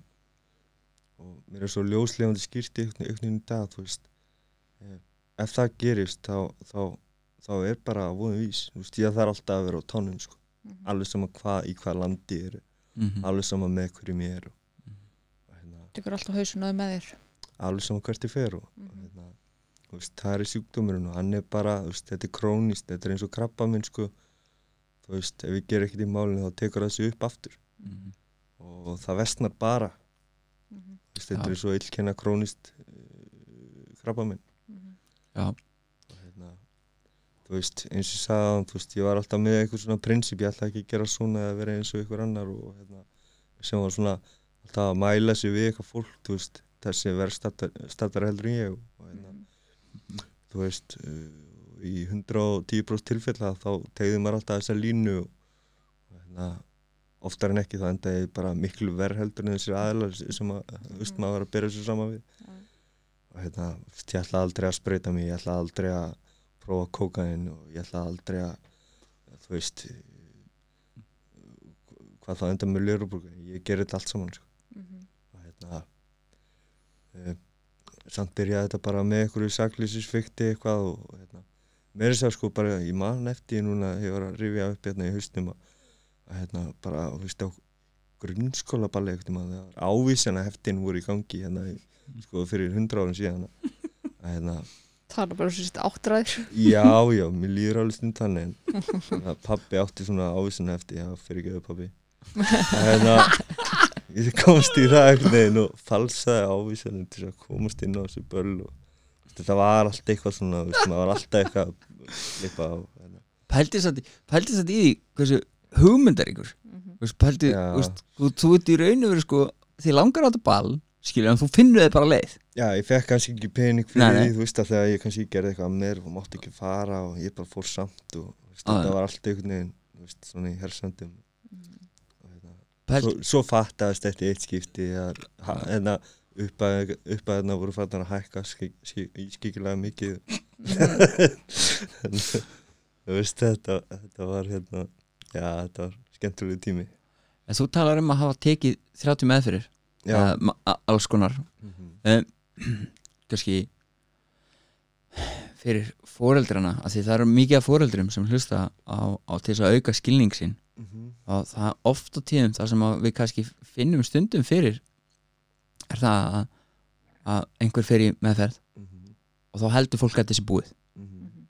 Speaker 3: og mér er svo ljóslefandi skýrti einhvern einhvern veginn dag þú veist ef það gerist þá, þá, þá er bara voðum vís þú veist, ég þarf alltaf að vera á tánum sko.
Speaker 1: Mhm.
Speaker 3: alveg sama hvað, í hvað landi er
Speaker 2: -hmm.
Speaker 3: alveg sama með hverjum ég er og, og hérna,
Speaker 1: Tekur alltaf hausun á þau með þér
Speaker 3: alveg sama hvert ég fer og, og
Speaker 1: Mhm.
Speaker 3: hérna, þú veist, það er sjúkdómurinn og hann er bara, þú veist, þetta er krónist þetta er eins og krabba minn sko þú veist, ef ég ger ekkert í málinu þá tekur það sig upp aftur
Speaker 2: Mhm.
Speaker 3: og það vestnar bara
Speaker 1: Mhm.
Speaker 3: veist, þetta
Speaker 2: Já.
Speaker 3: er svo illkenna krónist uh, krabba minn. Og hérna, þú veist, eins og ég sagði áðan, þú veist, ég var alltaf með eitthvað svona prinsip, ég ætla ekki að gera svona eða vera eins og ykkur annar og hérna, sem var svona alltaf að mæla sig við eitthvað fólk, þú veist, þessi verð statar heldur en ég og, hérna,
Speaker 1: Mhm.
Speaker 3: þú veist, uh, í 110% tilfella þá tegði maður alltaf þessa línu og, hérna, oftar en ekki þá endaði ég bara miklu verð heldur en þessir aðlar sem að, þú veist, maður var að bera þessu saman við
Speaker 1: Já.
Speaker 3: Hérna, ég ætla aldrei að spreita mig, ég ætla aldrei að prófa kókain og ég ætla aldrei að þú veist hvað það enda með lérubúrgu ég ger þetta allt saman sko.
Speaker 1: Mhm.
Speaker 3: og hérna e, samt byrjaði þetta bara með einhverju saklýsisfykti eitthvað og, hérna mér er það sko bara, ég man eftir núna ég var að rifja upp hérna í haustum að, að hérna bara, þú veist á grunnskóla balli eitthvað ávísana heftin voru í gangi hérna í, sko fyrir hundra árum síðan (laughs) að, hérna
Speaker 1: Það er bara svo sýst áttræður
Speaker 3: Já, (laughs) já, mér líður alveg stund þannig en svona, pabbi átti svona ávísun eftir, já, fyrir ekki pabbi en að ég komst í það einhvern veginn og falsaði ávísunum til að komast inn á þessu böll og þetta var allt eitthvað svona, maður var alltaf eitthvað að klippa á hérna.
Speaker 2: pældi satt í því hversu hugmyndar ykkur. Þú veist, pældi,
Speaker 3: Já.
Speaker 2: þú veist, þú, þú ert í raun og veru sko, því langar á þetta ball skilja, en þú finnur þið bara leið.
Speaker 3: Já, ég fekk kannski ekki pening fyrir því, þú veist að þegar ég kannski gerði eitthvað að mér og mátti ekki fara og ég bara fór samt og veist,
Speaker 2: Ah,
Speaker 3: þetta
Speaker 2: já.
Speaker 3: var allt einhvern veginn, veist, svona í hersandum hérna svo, svo fattaðist þetta eitt skipti að ha- hérna upp að upp að hérna voru fattar að hækka skik, skik, ískikilega mikið. (laughs) Þú veist þetta þetta var hérna já þetta var skemmtilega tími.
Speaker 2: En þú talar um að hafa tekið 30 meðfyrir uh, alls konar
Speaker 3: Mhm. (clears throat)
Speaker 2: kannski fyrir foreldrana af því það eru mikið af foreldrum sem hlusta á, á til þess að auka skilning sinn
Speaker 3: Mhm.
Speaker 2: og það er oft á tíðum það sem við kannski finnum stundum fyrir er það að, að einhver í meðferð
Speaker 3: Mhm.
Speaker 2: og þá heldur fólk að þessi búið
Speaker 3: Mhm.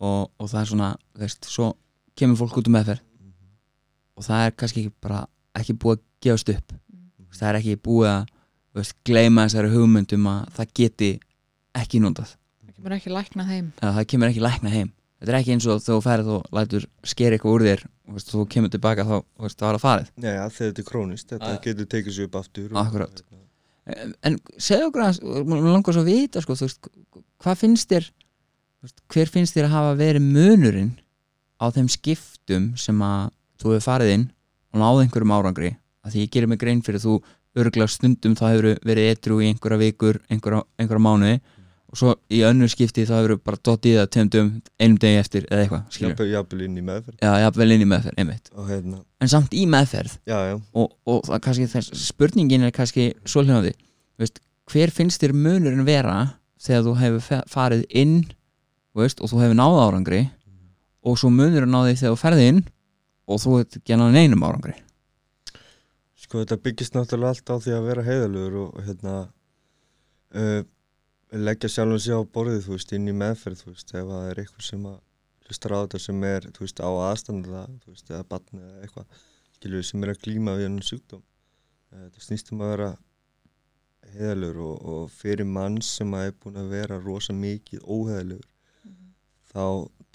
Speaker 2: og, og það er svona, veist, svo kemur fólk út um meðferð
Speaker 3: Mhm.
Speaker 2: og það er kannski ekki bara ekki búið að gefast upp. Það er ekki búið að þú veist, gleyma þessari hugmyndum að það geti ekki notað.
Speaker 1: Það kemur ekki lækna þeim
Speaker 2: að það kemur ekki lækna heim. Þetta er ekki eins og þú ferð og lætur skera eitthvað úr þér og veist, þú kemur tilbaka þá veist, það var að farið.
Speaker 3: Já, já, þegar þetta er krónist, þetta
Speaker 2: Ah.
Speaker 3: getur tekið sér upp aftur og-
Speaker 2: Akkurat.
Speaker 3: hérna,
Speaker 2: en, en segðu okkur að mér langar svo að vita sko, þú veist, hvað finnst þér hver finnst þér að hafa verið munurinn á þeim skiptum sem að þú hefur farið inn og náð einhverjum árangri að því ég gerir mig grein fyrir þú örgulega stundum þá hefur verið etru í einhverja vikur, einhverja, einhverja mánuði og svo í önnur skipti þá hefur bara dottið það tveimdum, einum degi eftir eða eitthvað,
Speaker 3: jafnvel, inn í meðferð.
Speaker 2: Já, jafnvel inn í meðferð,
Speaker 3: hérna,
Speaker 2: En samt í meðferð.
Speaker 3: Já, já,
Speaker 2: og, og það kannski þess, spurningin er kannski svo hljóði veist, hver finnst þér munurinn vera þegar þú hefur farið inn veist, og þú hefur náð árangri og svo munurinn á því þegar þú ferði inn og þú hefur ekki náð neinum árangri
Speaker 3: sko þetta byggist náttúrulega allt á því að vera heiðalugur og, hérna uh, leggja sjálfum sig á borðið, þú veist, inn í meðferð, þú veist, ef það er eitthvað sem að hlustar á þetta sem er, þú veist, á aðstanda þú veist, eða batni eða eitthvað skilur við sem er að glíma við hennan sjúkdóm. Uh, þetta snýst um að vera heiðalugur og, og fyrir mann sem að er búin að vera rosa mikið óheðalugur þá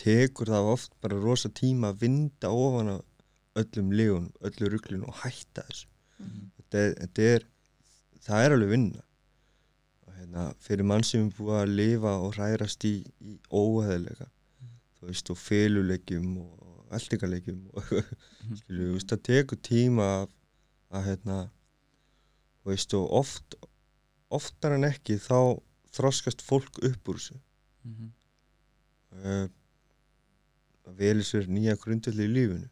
Speaker 3: tekur það oft bara rosa tíma að vinda ofan af öllum lífunum, öllu rugglinu og hætta þessu þetta er, þetta er það er alveg vinna. Og hérna, fyrir mann sem er búið að lifa og hrærast í, í óheðilega þú veist, og féluleikjum og eldingarleikjum og (laughs) skilju, þú veist, það tekur tíma að, að hérna þú veist, og oft oftar en ekki þá þroskast fólk upp úr þessu.
Speaker 2: Mm -hmm.
Speaker 3: uh, að veli sér nýja grundvelli í lífinu.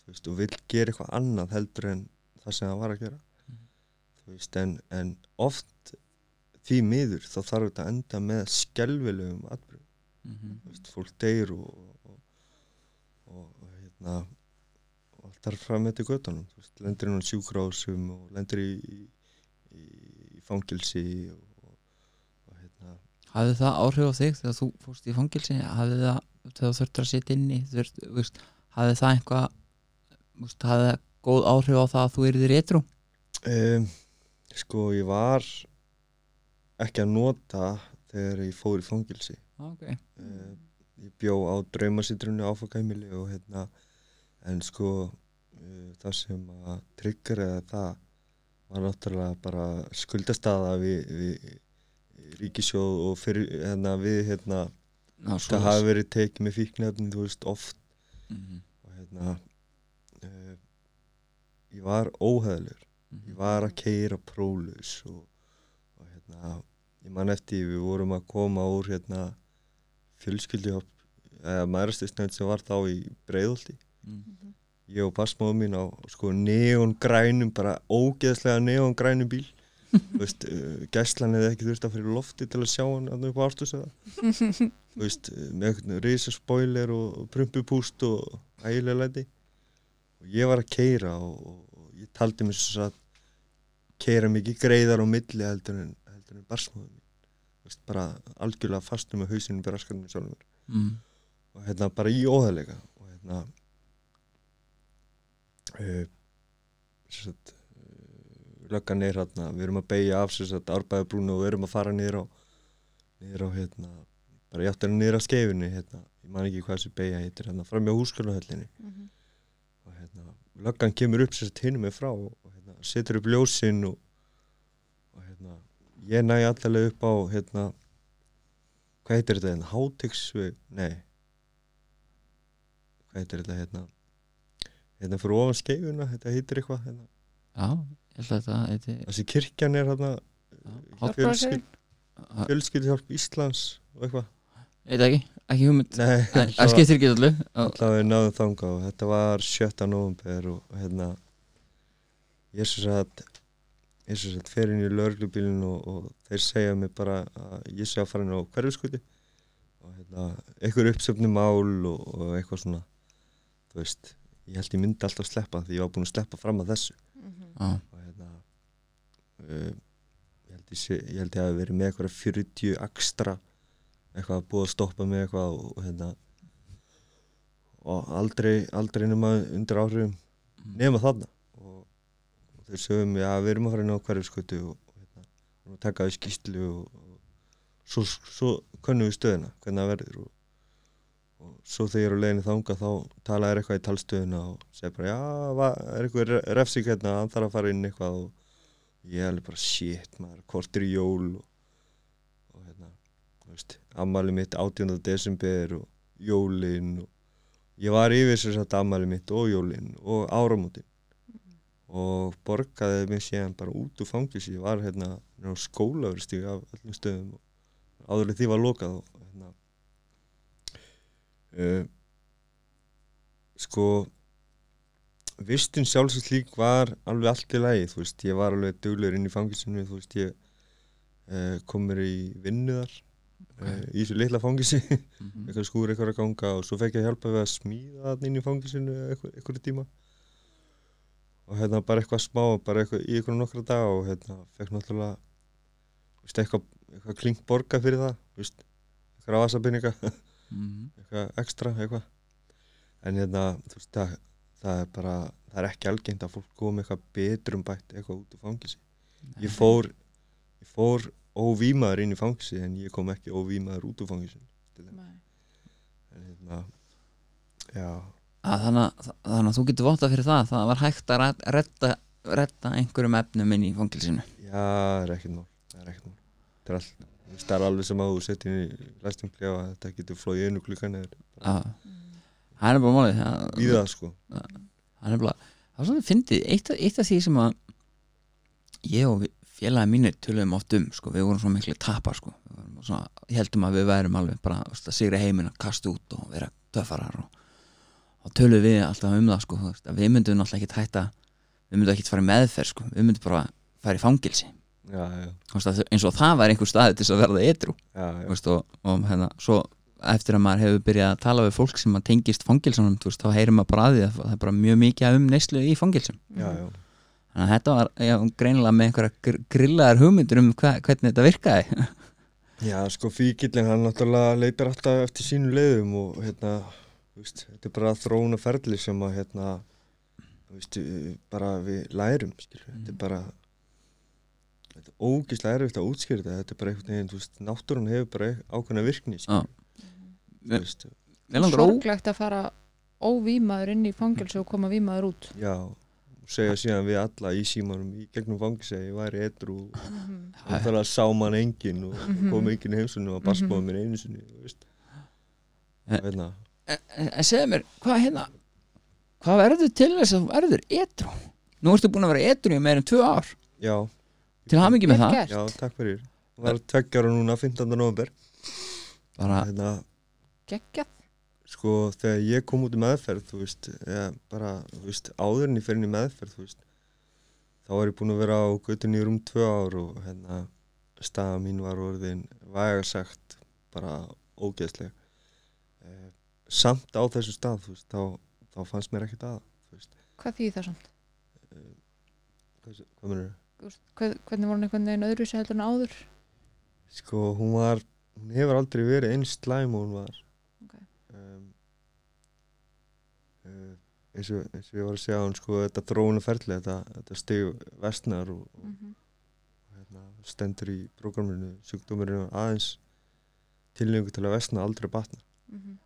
Speaker 3: Þú veist, og vill gera eitthvað annað heldur en það sem það var að gera. Þú veist, en, en oft því miður þá þarf þetta að enda með skelfilegum atbyrjum, þú veist, fólk deyr og og, og, og hérna og allt þarf fram með til göttunum, lendir inn á sjúkrásum og lendir í, í, í, í fangilsi og, og hérna.
Speaker 2: Hafði það áhrif á þig þegar þú fórst í fangilsi hafði það, þegar þú þurftur að setja inni? Þurft, veist, hafði það einhvað hafði það góð áhrif á það að þú erið rétrú
Speaker 3: Um, sko ég var ekki að nota þegar ég fór í fangilsi
Speaker 2: okay.
Speaker 3: uh, ég bjó á draumasitrunni áfakæmili og hérna en sko uh, það sem að tryggur eða það var náttúrulega bara skuldastaða við, við ríkisjóð og fyrir hérna við hérna
Speaker 2: Ná,
Speaker 3: það hafi verið tekið með fíknefni þú veist oft
Speaker 2: mm -hmm.
Speaker 3: og hérna uh, ég var óheðalur ég var að keira prólaus og, og hérna ég man eftir við vorum að koma úr hérna fjölskyldihjálp eða maðurastisnefnd sem var þá í breiðolti
Speaker 2: mm.
Speaker 3: ég og passmáðum mín á sko neongrænum bara ógeðslega neongrænum bíl. Þú veist, uh, (laughs) gæslan hefði ekki þurft að fyrir lofti til að sjá hann þarna upp á ártusöða (laughs) þú veist, uh, með eitthvað risa spoiler og, og prumpupúst og ægilega læti og ég var að keira og, og, og ég taldi mér svo að keira mikið greiðar á milli heldur en, heldur en barsmáðum mín. Þú veist, bara algjörlega fastum með hausinu með raskarnum sjálfum mér.
Speaker 2: Mm.
Speaker 3: og hérna bara í óðalega og hérna uh, sagt, uh, löggan er hérna við erum að beigja af sér satt árbæðabrúnu og við erum að fara niður á niður á hérna bara ég átti að niður á skeifinni hérna. Ég man ekki hvað þessi beigja heitir hérna fram hjá hússkjölahöllinni og hérna löggan kemur upp sér hinum með frá og, hérna setur upp ljósin og, og hérna ég næ allavega upp á hérna hvað heitir þetta hérna, hátegsveg nei. Hvað heitir þetta hérna? Hérna fyrir ofan skeifuna, þetta heitir eitthvað hérna.
Speaker 2: Já, ég held að þetta heiti
Speaker 3: þessi kirkjan er hérna fjölskyld, fjölskyldhjálp Íslands og eitthvað.
Speaker 2: Veit ekki, ekki hugmynd. Það skiptir ekki allu
Speaker 3: allavega við náðum þanga og þetta var 7. november og, hérna ég svo satt ég svo satt fer inn í lörglubílinn og, og þeir segja mér bara að ég sé að fara inn á hverfiskuti og hérna, eitthvað uppsöfni mál og, og eitthvað svona þú veist, ég held ég myndi alltaf sleppa því ég var búin að sleppa fram að þessu.
Speaker 2: Já,
Speaker 3: og hérna uh, ég held ég, ég held ég hafi verið með eitthvað 40 ekstra eitthvað að búið að stoppa með eitthvað og, hérna og aldrei, aldrei nema undir áhrifum nema þarna. Og, og þeir sögum, já við erum að fara inn á hverjuskötu og, og hérna, taka við skýslu og, og svo, svo könnum við stöðina, hvernig það verður. Og, og svo þegar ég er á leiðinni þanga þá tala er eitthvað í talstöðina og segir bara, já, va, er eitthvað re- refsing hérna, hann þarf að fara inn eitthvað. Og ég er alveg bara, shit maður, hvort er jól og, og hérna, þú veist, ammali mitt 18. desember og jólin og, ég var yfir sér satt afmæli mitt og jólin og áramótin. Og borgaði mig síðan bara út úr fangis ég var hérna á skólaverstíg af öllum stöðum og áður en því var lokað og hérna uh, sko vistun sjálfsagt lík var alveg allt í lagi, þú veist, ég var alveg duglegur inn í fangisinu, þú veist, ég uh, kom mér í vinnuðar í þessu litla fangisi
Speaker 2: Mhm.
Speaker 3: eitthvað skúr eitthvað að ganga og svo fekk ég hjálpa við að smíða þarna inn í fangisinu eitthvað, eitthvað tíma. Og hérna bara eitthvað smá bara eitthvað í eitthvað nokkra dag og hérna fekk náttúrulega veist, eitthvað, eitthvað kling borga fyrir það veist, eitthvað vasabinninga
Speaker 2: Mhm. (laughs)
Speaker 3: eitthvað ekstra eitthvað. En hérna veist það, það er bara það er ekki algengt að fólk komi eitthvað betrum bætt eitthvað út úr fangisi ég fór ég fór óvímaður inn í fangisi en ég kom ekki óvímaður út úr en hérna já,
Speaker 2: að þannig, að- þannig að þú getur votta fyrir það það var hægt að redda, redda einhverjum efnum inn í fangilsinu
Speaker 3: já, það er ekkert mál það er ekkert mál. Það er veist, það er alveg sem að þú setja inn í læstingklefa að þetta getur flóið einu klukkan eða
Speaker 2: að það er bara málið það,
Speaker 3: í það sko
Speaker 2: það er bara það var svona fyndið, eitt, af- eitt af því sem að ég og við- félagi mínir töluðum oft um, sko, við vorum svona miklu tapar sko, svona, heldum að við værum alveg bara, veist, að sigra heiminn að kasta út og vera töffarar og, og töluðum við alltaf um það, sko, veist, við myndum náttúrulega ekki hætta, við myndum ekki fara meðferð, sko, við myndum bara fara í fangilsi
Speaker 3: já, já,
Speaker 2: veist, eins og það var einhver staði til þess að verða veist, og, og hérna, svo eftir að maður hefur byrjað að tala við fólk sem tengist veist, þá heyrir maður bara að því að það er bara mjög mikið um neyslu í fangilsum
Speaker 3: já.
Speaker 2: Þannig að þetta var já, greinilega með einhverja gr grillaðar hugmyndur um hva, hvernig þetta virkaði. (laughs)
Speaker 3: Já, sko fíkillin hann náttúrulega leitar alltaf eftir sínu leiðum og hérna, þú veist, þetta er bara þróuna ferli sem að hérna, þú veist, bara við lærum, skilur, þetta er bara þetta er ógislega erfitt að útskýra þetta, er bara einhvern veginn, þú veist, náttúrun hefur bara ákveðna virkni,
Speaker 2: ó-
Speaker 1: sorglegt að fara óvímaður inn í fangelsi og koma vímaður út.
Speaker 3: Já, segja síðan við alla í símanum í gegnum fangis að ég væri etru og
Speaker 1: Mhm.
Speaker 3: það að sá mann enginn og
Speaker 1: Mhm.
Speaker 3: kom enginn heimsunum og bara
Speaker 1: Mhm.
Speaker 3: mér einu sinni, þú veist, hérna,
Speaker 2: en, en en segðu mér, hvað hérna hvað verður til þess að þú verður etru nú ertu búin að vera etru í meir en tvö ár
Speaker 3: já,
Speaker 2: til hamingi með það
Speaker 1: gert.
Speaker 3: Já, takk fyrir. Það var tveggjara núna 15. november.
Speaker 2: bara,
Speaker 3: Hérna,
Speaker 1: geggjað
Speaker 3: sko, þegar ég kom út í meðferð, þú veist, eða bara, þú veist, áður en ég fer inn í meðferð, þú veist, þá var ég búinn að vera á gautinni í rúm tvö ár og hérna, staða mín var orðin vægarsagt bara ógeðsleg. Eh, samt á þessu stað, veist, þá, þá fannst mér ekkert að,
Speaker 1: hvað þýði það samt?
Speaker 3: eh, hvað, hvað mennur
Speaker 1: Hvað, hvernig var hann einhvern veginn öðru sér heldur en áður
Speaker 3: Sko, hún var, hún hefur aldrei verið eins slæm og hún var.
Speaker 1: Ok.
Speaker 3: Um, uh, eins, og, eins og ég var að segja hún, sko, þetta þróuna ferli, þetta, þetta stig vestnar og, og
Speaker 1: Mhm.
Speaker 3: hérna, stendur í prógraminu, sjúkdómurinn aðeins tilnefningu til að vestna aldrei batna.
Speaker 1: Mhm.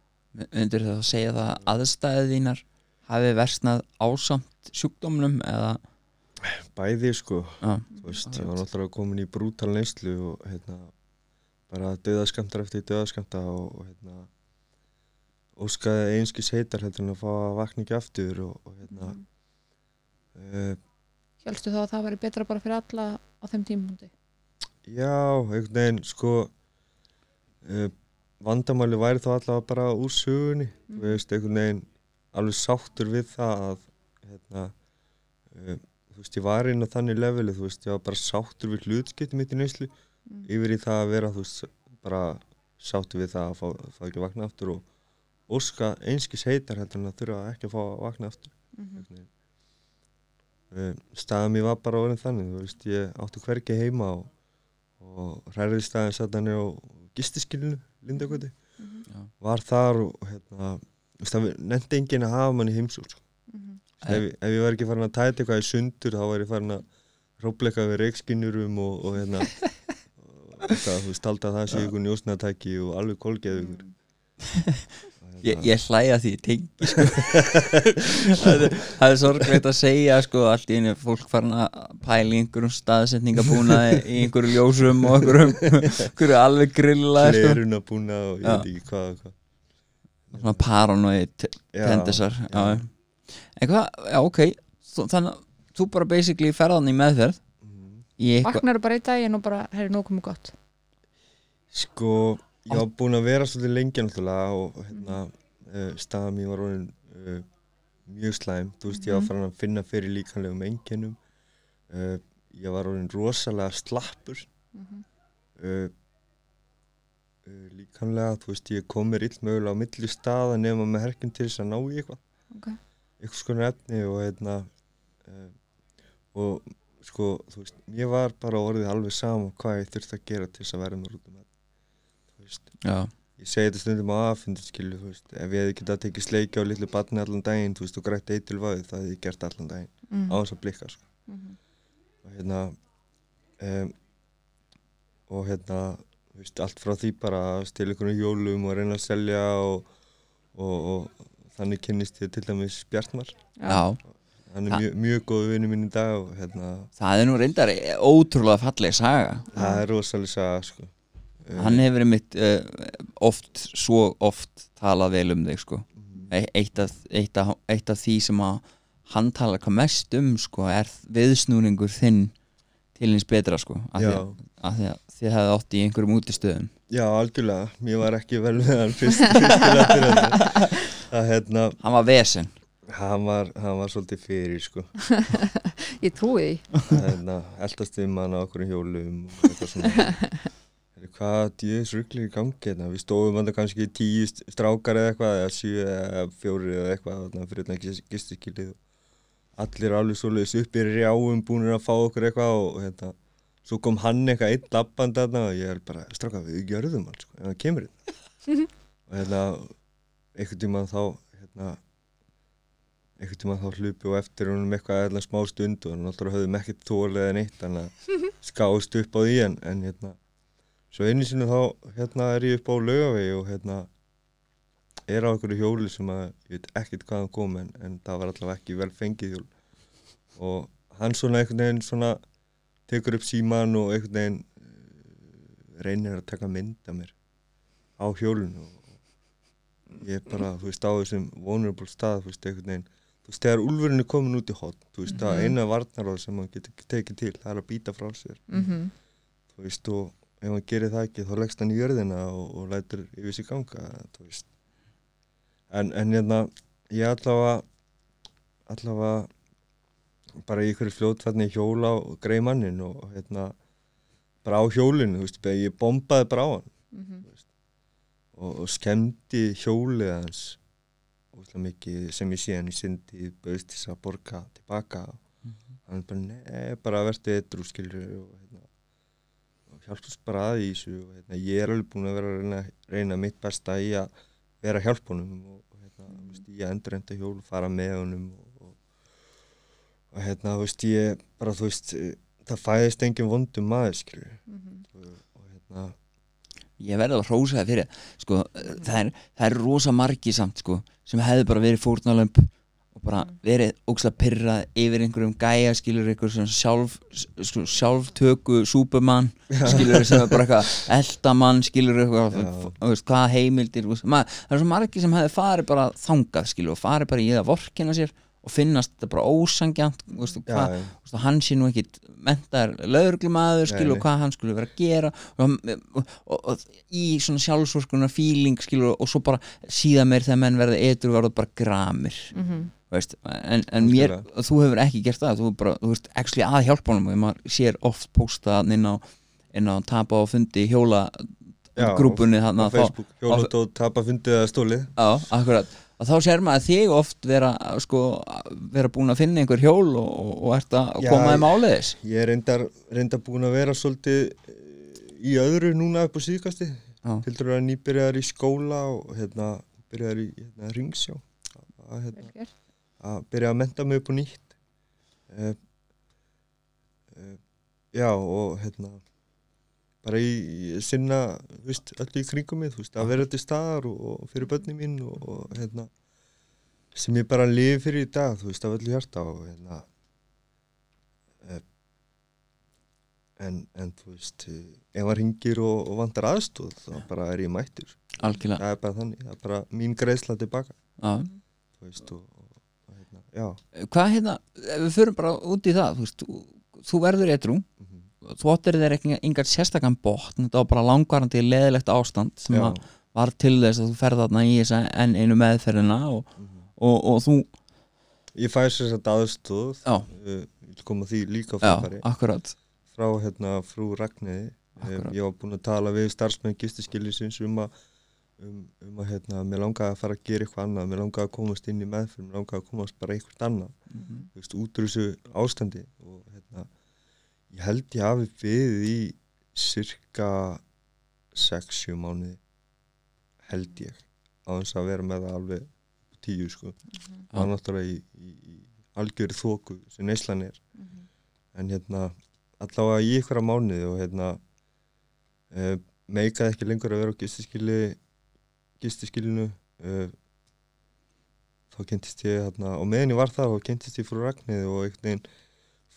Speaker 2: myndir það að segja það að aðstæðið þínar hafi versnað ásamt sjúkdómnum eða
Speaker 3: Bæði, sko,
Speaker 2: já,
Speaker 3: þú veist, ég var náttúrulega komin í brútal neyslu og hérna, bara döðaskamtar eftir döðaskamta og, og hérna, óskaði einskis heitar heldur en að fá að vakna ekki aftur og, og hérna,
Speaker 1: Mhm.
Speaker 3: uh,
Speaker 1: Hélstu þá að það væri betra bara fyrir alla á þeim tímundi
Speaker 3: Já, einhvern veginn sko uh, vandamáli væri þá allavega bara úr sögunni þú veist, einhvern veginn alveg sáttur við það að hérna uh, þú veist, ég var inn á þannig leveli þú veist, ég var bara sáttur við hlutskipti mitt í neyslu
Speaker 1: Mhm.
Speaker 3: yfir í það að vera þú veist, bara sáttur við það að fá, fá ekki vakna aftur og óska einskis heitar heldur en að þurfa ekki að fá að vakna aftur
Speaker 1: Mhm.
Speaker 3: einhvern veginn uh, staðan mér var bara orðin þannig veist, ég átti hvergi heima og, og hræriði staðin satt hann á gistiskilinu, Lindagöti
Speaker 1: Mhm.
Speaker 2: já.
Speaker 3: var þar og hérna, það nefndi enginn að hafa mann í heimsók sko.
Speaker 1: Mhm.
Speaker 3: ef, ef ég var ekki farin að tæta eitthvað í sundur þá var ég farin að rópleika við reikskinurum og, og hérna (laughs) og þetta, þú veist, að það sé ykkur njósnatæki og alveg kolgeð ykkur (laughs)
Speaker 2: ég, ég hlæja því ég tengi sko. (laughs) það, það er sorglegt að segja sko, allt í einu fólk farin að pæla í einhverjum staðsetningabúnaði í einhverjum ljósum og einhverjum, einhverju alveg grilla sko.
Speaker 3: hleruna búna og ég veit ekki hvað og hvað
Speaker 2: svona paranoid
Speaker 3: já,
Speaker 2: tendisar já.
Speaker 3: já.
Speaker 2: en hvað, já ok Þú- þannig að þú bara basically ferðan í meðferð
Speaker 3: Mhm.
Speaker 2: í
Speaker 1: Vaknar bara í daginn og bara, herri, nú komið gott
Speaker 3: Sko, ég var búin að vera svolítið lengi náttúrulega og hérna, uh, staða mín var orðin uh, mjög slæm, þú veist, ég var
Speaker 1: Mhm.
Speaker 3: farin að finna fyrir líkanlegum einkennum uh, ég var orðin rosalega slappur
Speaker 1: Mhm.
Speaker 3: líkanlega, þú veist, ég kom mér ill mögulega á milli staða nema með herkjum til þess að ná í eitthvað
Speaker 1: Ok.
Speaker 3: eitthvað skoðan efni og hérna og sko, þú veist, ég var bara orðið alveg saman hvað ég þurfti að gera til þess að vera mér út um þetta ég segi þetta stundum á veist, ef ég hefði getað tekið sleikja á litlu batni allan daginn, þú veist, og grætt eitt til vaði, það hefði ég gert allan daginn.
Speaker 1: Mhm.
Speaker 3: á þess að blikka, sko.
Speaker 1: Mhm.
Speaker 3: og hérna um, og hérna þú veist, allt frá því bara að stila ykkur hjólum og reyna að selja og, og, og þannig kynnist ég til dæmis Bjartmar.
Speaker 2: Já,
Speaker 3: hann er mjög, mjög góð vinnu mín í dag og hérna,
Speaker 2: það er nú reyndar ótrúlega falleg saga.
Speaker 3: Það er rosalega saga sko. Uh,
Speaker 2: hann hefur einmitt uh, oft, svo oft talað vel um þig sko.
Speaker 3: Mhm.
Speaker 2: Eitt af, eitt af, eitt af því sem að hann talar hvað mest um sko er viðsnúningur þinn til hins betra sko af því að, að því að þið hefði átt í einhverjum útistöðum.
Speaker 3: Já, algjörlega. Mér var ekki vel við hann fyrst, fyrst (laughs) hérna,
Speaker 2: hann var vesen.
Speaker 3: hann var, hann var svolítið fyrir sko. (laughs)
Speaker 1: Ég trúi því.
Speaker 3: Hérna, eldast við mann á okkur hjólum og eitthvað svona (laughs) hvað djöðs ruggli í gangi hérna? Við stóðum alltaf kannski tíu st- strákar eða eitthvað eða sjö eða fjóri eða eitthvað fyrir þetta gistiskilið og allir alveg svoleiðis upp í rjáum búinir að fá okkur eitthvað og hérna svo kom hann eitthvað einn lappandi þarna og ég er bara, strákar við gjörðum hann sko, ef hann kemur hérna. (laughs) Og hérna einhvern tímann þá hérna einhvern tímann þá hlupi og eftir honum eitthvað eða smá stund og náttúrulega höfðum ekkert þólið eða neitt (laughs) svo einu sinni þá hérna er ég upp á laugavegi og hérna er á einhverju hjóli sem að ég veit ekkert hvaðan kom en, en það var allavega ekki vel fengið hjól og hann svona einhvern veginn svona tekur upp síman og einhvern veginn eh, reynir að taka mynd af mér á hjólinu og ég bara, þú veist, á þessum vulnerable stað, þú veist, einhvern veginn þú veist, þegar úlfurinn er komin út í hot þú veist, það
Speaker 1: Mhm.
Speaker 3: eina varnaráð sem hann getur tekið til það er að býta frá sér
Speaker 1: Mhm.
Speaker 3: þú veist, og ef hann gerir það ekki þá leggst hann í jörðina og, og lætur yfir sig ganga, veist. En, en hérna ég allavega allavega bara í ykkur fljótfætni hjóla og greið mannin og hérna bara á hjólinu, veist, ég bombaði bara á hann
Speaker 1: Mhm.
Speaker 3: og, og skemmdi hjólið hans óslega mikið sem ég sé hann í syndi bauðst til að borga tilbaka hann bara, nei, bara verði eitthvað skilur og hjálpast bara að í þessu og hérna, ég er alveg búin að vera að reyna, reyna mitt besta í að vera hjálp honum og, og hérna, mm. veist, ég endur enda hjól fara með honum og, og, og hérna, þú veist, ég bara, þú veist, það fæðist engin vondum maður, skilur
Speaker 1: Mhm.
Speaker 3: og, og hérna,
Speaker 2: ég verði að hrósa það fyrir sko, það, er, það er rosa margi samt sko, sem hefði bara verið fórnalömp og bara verið ógslag pyrrað yfir einhverjum gæja skilur einhver svona sjálf, sko, sjálftöku súpumann skilur sem er bara eitthvað eldamann skilur eitthvað veist, hvað heimildir maður, það er svo margi sem hefði farið bara þangað skilur og farið bara í það vorkina sér og finnast þetta bara ósangjant hann sé nú ekki mentar lögreglumadur
Speaker 3: Nei,
Speaker 2: skilur og hvað hann skulle vera að gera og, og, og, og í svona sjálfsvorkunar feeling skilur og svo bara síðan meir þegar menn verða etru verða bara gramir.
Speaker 1: Mhm.
Speaker 2: Veist, en, en mér, þú hefur ekki gert það þú, bara, þú veist actually að hjálpa honum og maður sér oft posta inn á, inn á tapa og fundi hjóla
Speaker 3: Já,
Speaker 2: grúpunni
Speaker 3: á Facebook, hjólatóð, tapa fundið eða stólið
Speaker 2: á, akkurat. Og þá sér maður þig oft vera sko, vera búin að finna einhver hjól og, og, og ert að
Speaker 3: Já,
Speaker 2: koma þeim áleiðis.
Speaker 3: Ég er reyndar, reyndar búin að vera svolítið eh, í öðru núna upp á síðkasti
Speaker 2: Já.
Speaker 3: Hildur að nýbyrjaðar í skóla og hérna byrjaðar í hérna, ringsjá. Að, hérna. Að byrja að menta mig upp á nýtt. Uh, uh, Já og hérna bara í, í sinna veist, öllu í kringum mig, veist, að vera til staðar og, og fyrir börni mín og, og hérna sem ég bara lifi fyrir í dag, þú veist, af öllu hjarta og hérna uh, en, en þú veist ef hann ringir og, og vantar aðstóð þá bara er ég mættur.
Speaker 2: Algjörlega.
Speaker 3: Það er bara þannig, það er bara mín greiðsla tilbaka
Speaker 2: já.
Speaker 3: þú veist og, og, og já.
Speaker 2: Hvað hérna, ef við förum bara út í það þú, veist, þú, þú verður eitthrú
Speaker 3: mhm,
Speaker 2: þú áttir þér ekki engar sérstakann botn þetta var bara langvarandi leðilegt ástand sem að var til þess að þú ferð þarna í þessa enn einu meðferðina og,
Speaker 3: mhm.
Speaker 2: og, og þú,
Speaker 3: ég fæ sér þetta aðstóð uh, ég vil koma því líka
Speaker 2: akkurat.
Speaker 3: Frá hérna frú Ragnæði ég var búinn að tala við starfsmenn gistiskilisins um að um, um að hérna, mér langaði að fara að gera eitthvað annað mér langaði að komast inn í meðferð mér langaði að komast bara eitthvað annað.
Speaker 2: Mhm.
Speaker 3: þú veist, út úr þessu ástandi og hérna, ég held ég hafi við í cirka 6-7 mánuði held ég á þess að vera með það alveg tíu sko. Það var náttúrulega í, í, í algjöru þóku sem neyslan er. En hérna allavega í ykkur mánuði og hérna uh, meikaði ekki lengur að vera á gistiskili gistiskilinu uh, þá kynntist ég hérna og meðan ég var það þá kynntist ég frú Ragnæði og einhvern veginn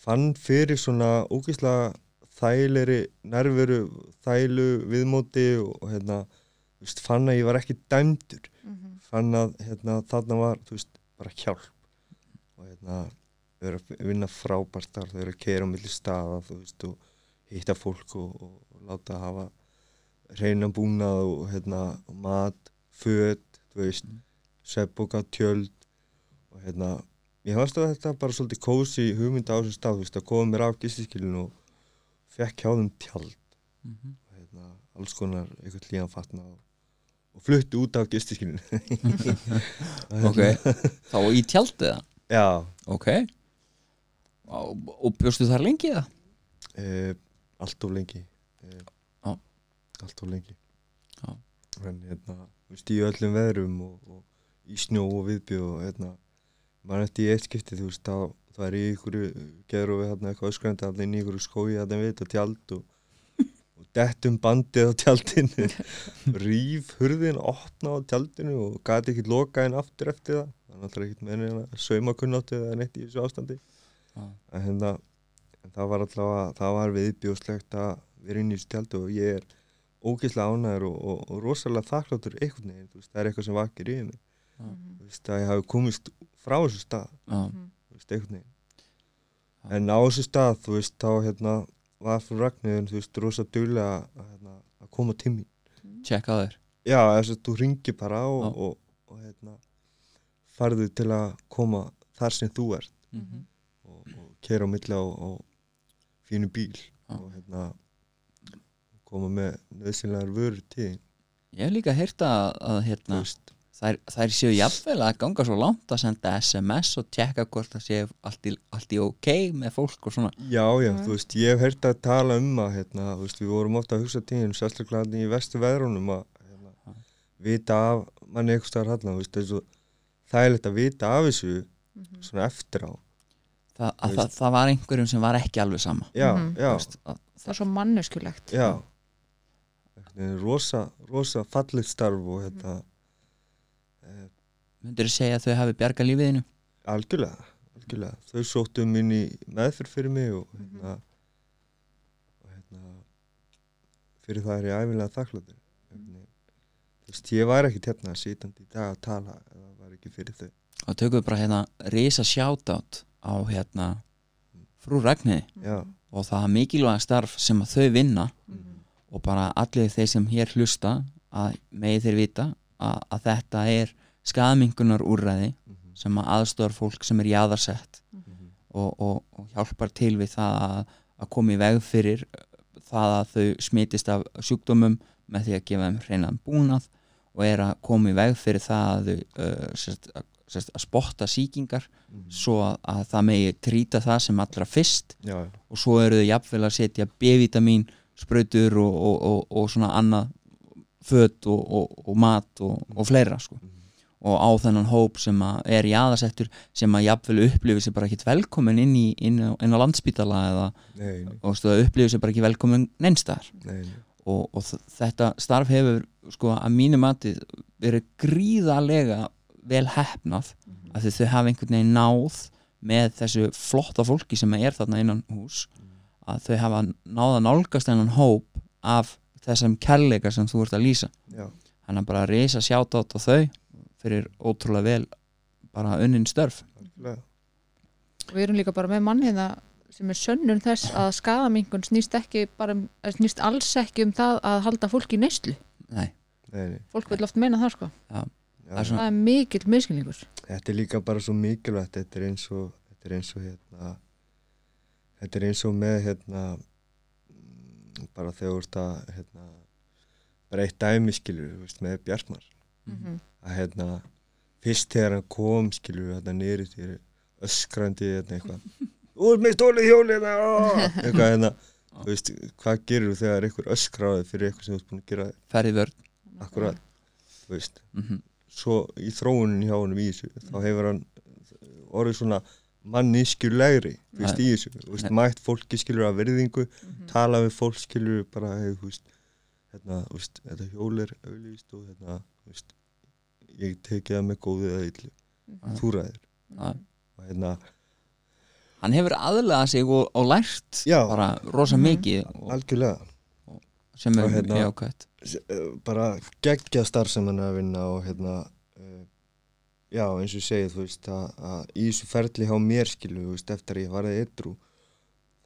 Speaker 3: fann fyrir svona ógeðslega þægilegri nærveru þælu viðmóti og, hérna veist, fann að ég var ekki dæmdur. Fann að hérna, þarna var þú veist, bara hjálp og hérna þau eru að vinna frábært starf, þau eru að keira á milli staða þú veist, og hitta fólk og, og, og láta hafa reyna búnað og hérna og mat, föt, þú veist
Speaker 2: Mm.
Speaker 3: svefboka, tjöld og hérna ég hafði stöð þetta bara svolítið kósi hugmynda á þessum stað, þú veist, að koma mér á gistiskilinu og fekk hjá þeim tjald
Speaker 2: Mhm.
Speaker 3: og hérna, alls konar eitthvað líðan fatna og, og flutti út af gistiskilinu (laughs)
Speaker 2: ok, þá í tjaldið það
Speaker 3: Já,
Speaker 2: ok og, og bjóstu þar lengi það?
Speaker 3: uh, allt of lengi uh,
Speaker 2: Já.
Speaker 3: allt of lengi
Speaker 2: Já.
Speaker 3: en hérna, veist, í öllum veðrum og, og í snjó og viðbjó og hérna, maður eftir í eitt skipti þú veist, þá það er í ykkur gerur við hérna eitthvað öskrandi allir inn í ykkur skói hérna við þetta tjald og, (laughs) og dettum bandið á tjaldinu. Rýf hurðin opna á tjaldinu og gati ekkert loka inn aftur eftir það. Það er náttúrulega ekkert með neina saumakunnátti eða neitt í þessu ástandi.
Speaker 2: Já.
Speaker 3: en hérna en það var allavega, það var viðbjóðslegt að vera inn í þessu tjaldi og ég er ógeðslega ánæður og, og, og rosalega þakkláttur einhvern veginn, þú veist, það er eitthvað sem vakir yfir mig, þú veist, að ég hafi komist frá þessu stað,
Speaker 2: Já,
Speaker 3: þú veist, einhvern veginn. En á þessu stað, þú veist, þá hérna var fyrir Ragnarðin, þú veist, rosa duglega að, hérna, að koma til mín.
Speaker 2: Tjekka þér.
Speaker 3: Já, þess að þú ringir bara og,
Speaker 2: Já.
Speaker 3: og, og hérna farðu til að koma þar sem þú ert
Speaker 2: Mhm.
Speaker 3: og, og kera á milli á, á fínu bíl
Speaker 2: Já.
Speaker 3: og hérna koma með nöðsynlegar vörur til
Speaker 2: Ég hef líka heyrt að, hérna, þær, þær séu jafnvel að ganga svo langt að senda SMS og tjekka hvort það séu allt í, allt í ok með fólk og svona.
Speaker 3: Já, já,
Speaker 1: Já.
Speaker 3: þú veist, ég hef heyrt að tala um að hérna, þú veist, við vorum ofta að hugsa tíðin sérstaklega þarna í vestu veðrunum að hérna,
Speaker 2: Já.
Speaker 3: vita af manni eitthvað staðar hérna, þú veist, þessu það er lett að vita af þessu svona eftir á.
Speaker 2: Þa, það, það var einhverjum sem var ekki alveg sama.
Speaker 3: Já,
Speaker 1: Mhm.
Speaker 3: já,
Speaker 2: Þú veist, að,
Speaker 1: það er svo manneskulegt
Speaker 3: já rosa, rosa fallið starf og hérna eh,
Speaker 2: myndir þú segja að þau hafi bjarga lífiðinu
Speaker 3: algjörlega, algjörlega. Þau sóttu minn í meðferð fyrir mig og
Speaker 1: Mhm.
Speaker 3: hérna, og hérna fyrir það er ég æfilega þakkláttur Hvernig- þú veist, ég var ekkert hérna sitandi í dag að tala það var ekki fyrir þau.
Speaker 2: Og tökum við bara hérna risa shoutout á hérna frú Ragnhiði
Speaker 3: já,
Speaker 2: og það mikilvæga starf sem að þau vinna
Speaker 1: Mhm.
Speaker 2: Og bara allir þeir sem hér hlusta að megi þeir vita að, að þetta er skaðmingunar úrræði
Speaker 3: mhm,
Speaker 2: sem að aðstofar fólk sem er jáðarsett
Speaker 3: mhm,
Speaker 2: og, og, og hjálpar til við það að, að koma í veg fyrir það að þau smitist af sjúkdómum með því að gefa þeim hreinan búnað og er að koma í veg fyrir það að þau uh, sérst, að, sérst, að spotta sýkingar
Speaker 3: mhm.
Speaker 2: svo að, að það megi trýta það sem allra fyrst
Speaker 3: já, já,
Speaker 2: og svo eru þau jafnvel að setja B-vitamin sprautur og, og, og, og svona annað föt og, og, og mat og, og fleira sko. og á þennan hóp sem er í aðasettur sem að jafnvel upplifir sér bara ekki velkomin inn, í, inn, á, inn á landspítala eða
Speaker 3: nei, nei,
Speaker 2: stu, upplifir sér bara ekki velkomin neinstaðar
Speaker 3: nei, nei.
Speaker 2: og, og þetta starf hefur sko að mínu mati verið gríðalega vel hefnað af því þau hafa einhvern veginn náð með þessu flotta fólki sem er þarna innan hús að þau hafa náða nálgast þennan hóp af þessum kærleika sem þú ert að lýsa.
Speaker 3: Já,
Speaker 2: hann er bara að reysa sjátt á þau fyrir ótrúlega vel bara unnin störf.
Speaker 3: Algjörlega.
Speaker 1: og við erum líka bara með mann hérna sem er sönnun þess að skadamingun snýst ekki bara, um- snýst alls ekki um það að halda fólki í neyslu.
Speaker 2: Nei,
Speaker 3: Nei, nei,
Speaker 1: fólk vil oft meina það sko.
Speaker 3: Já,
Speaker 2: Það er svona-
Speaker 1: það er mikill miskilningur
Speaker 3: þetta er líka bara svo mikilvægt þetta er eins og þetta er eins og hérna þetta er eins og með hérna mm, bara þegar þú ert að hérna, bara eitt dæmi skilur veist, með Bjartmar.
Speaker 1: Mm
Speaker 3: að hérna fyrst þegar hann kom skilur niður í þér öskrandi hérna eitthvað út með hérna, aah!" eitthvað hérna þú veist, hvað gerir þú þegar einhver öskraði fyrir eitthvað sem þú ert búin að gera?
Speaker 2: Ferði vörn.
Speaker 3: Akkurat þú veist,
Speaker 2: mm
Speaker 3: svo í þróunin hjá honum í þessu þá hefur hann orðið svona mannískjulegri þú veist, í þessu, þú veist, mætt fólki skilur að verðingu,
Speaker 1: Mhm.
Speaker 3: tala við fólk skilur bara, hey, þú veist hérna, þú veist, þetta hjól er auðlýst og hérna, þú veist ég tekið það með góðið eða illu
Speaker 1: Mhm.
Speaker 3: þú ræðir
Speaker 2: Já.
Speaker 3: og hérna,
Speaker 2: hann hefur aðlegað sig og, og lært
Speaker 3: Já.
Speaker 2: bara rosa
Speaker 1: Mhm.
Speaker 2: mikið og,
Speaker 3: algjörlega
Speaker 2: sem er
Speaker 3: Og hérna-
Speaker 2: mjög ákvæmt
Speaker 3: bara geggja starf sem hann er að vinna og hérna já, eins og ég segið, þú veist að, að í þessu ferli hjá mér skilu, þú veist, eftir að ég varði ytrú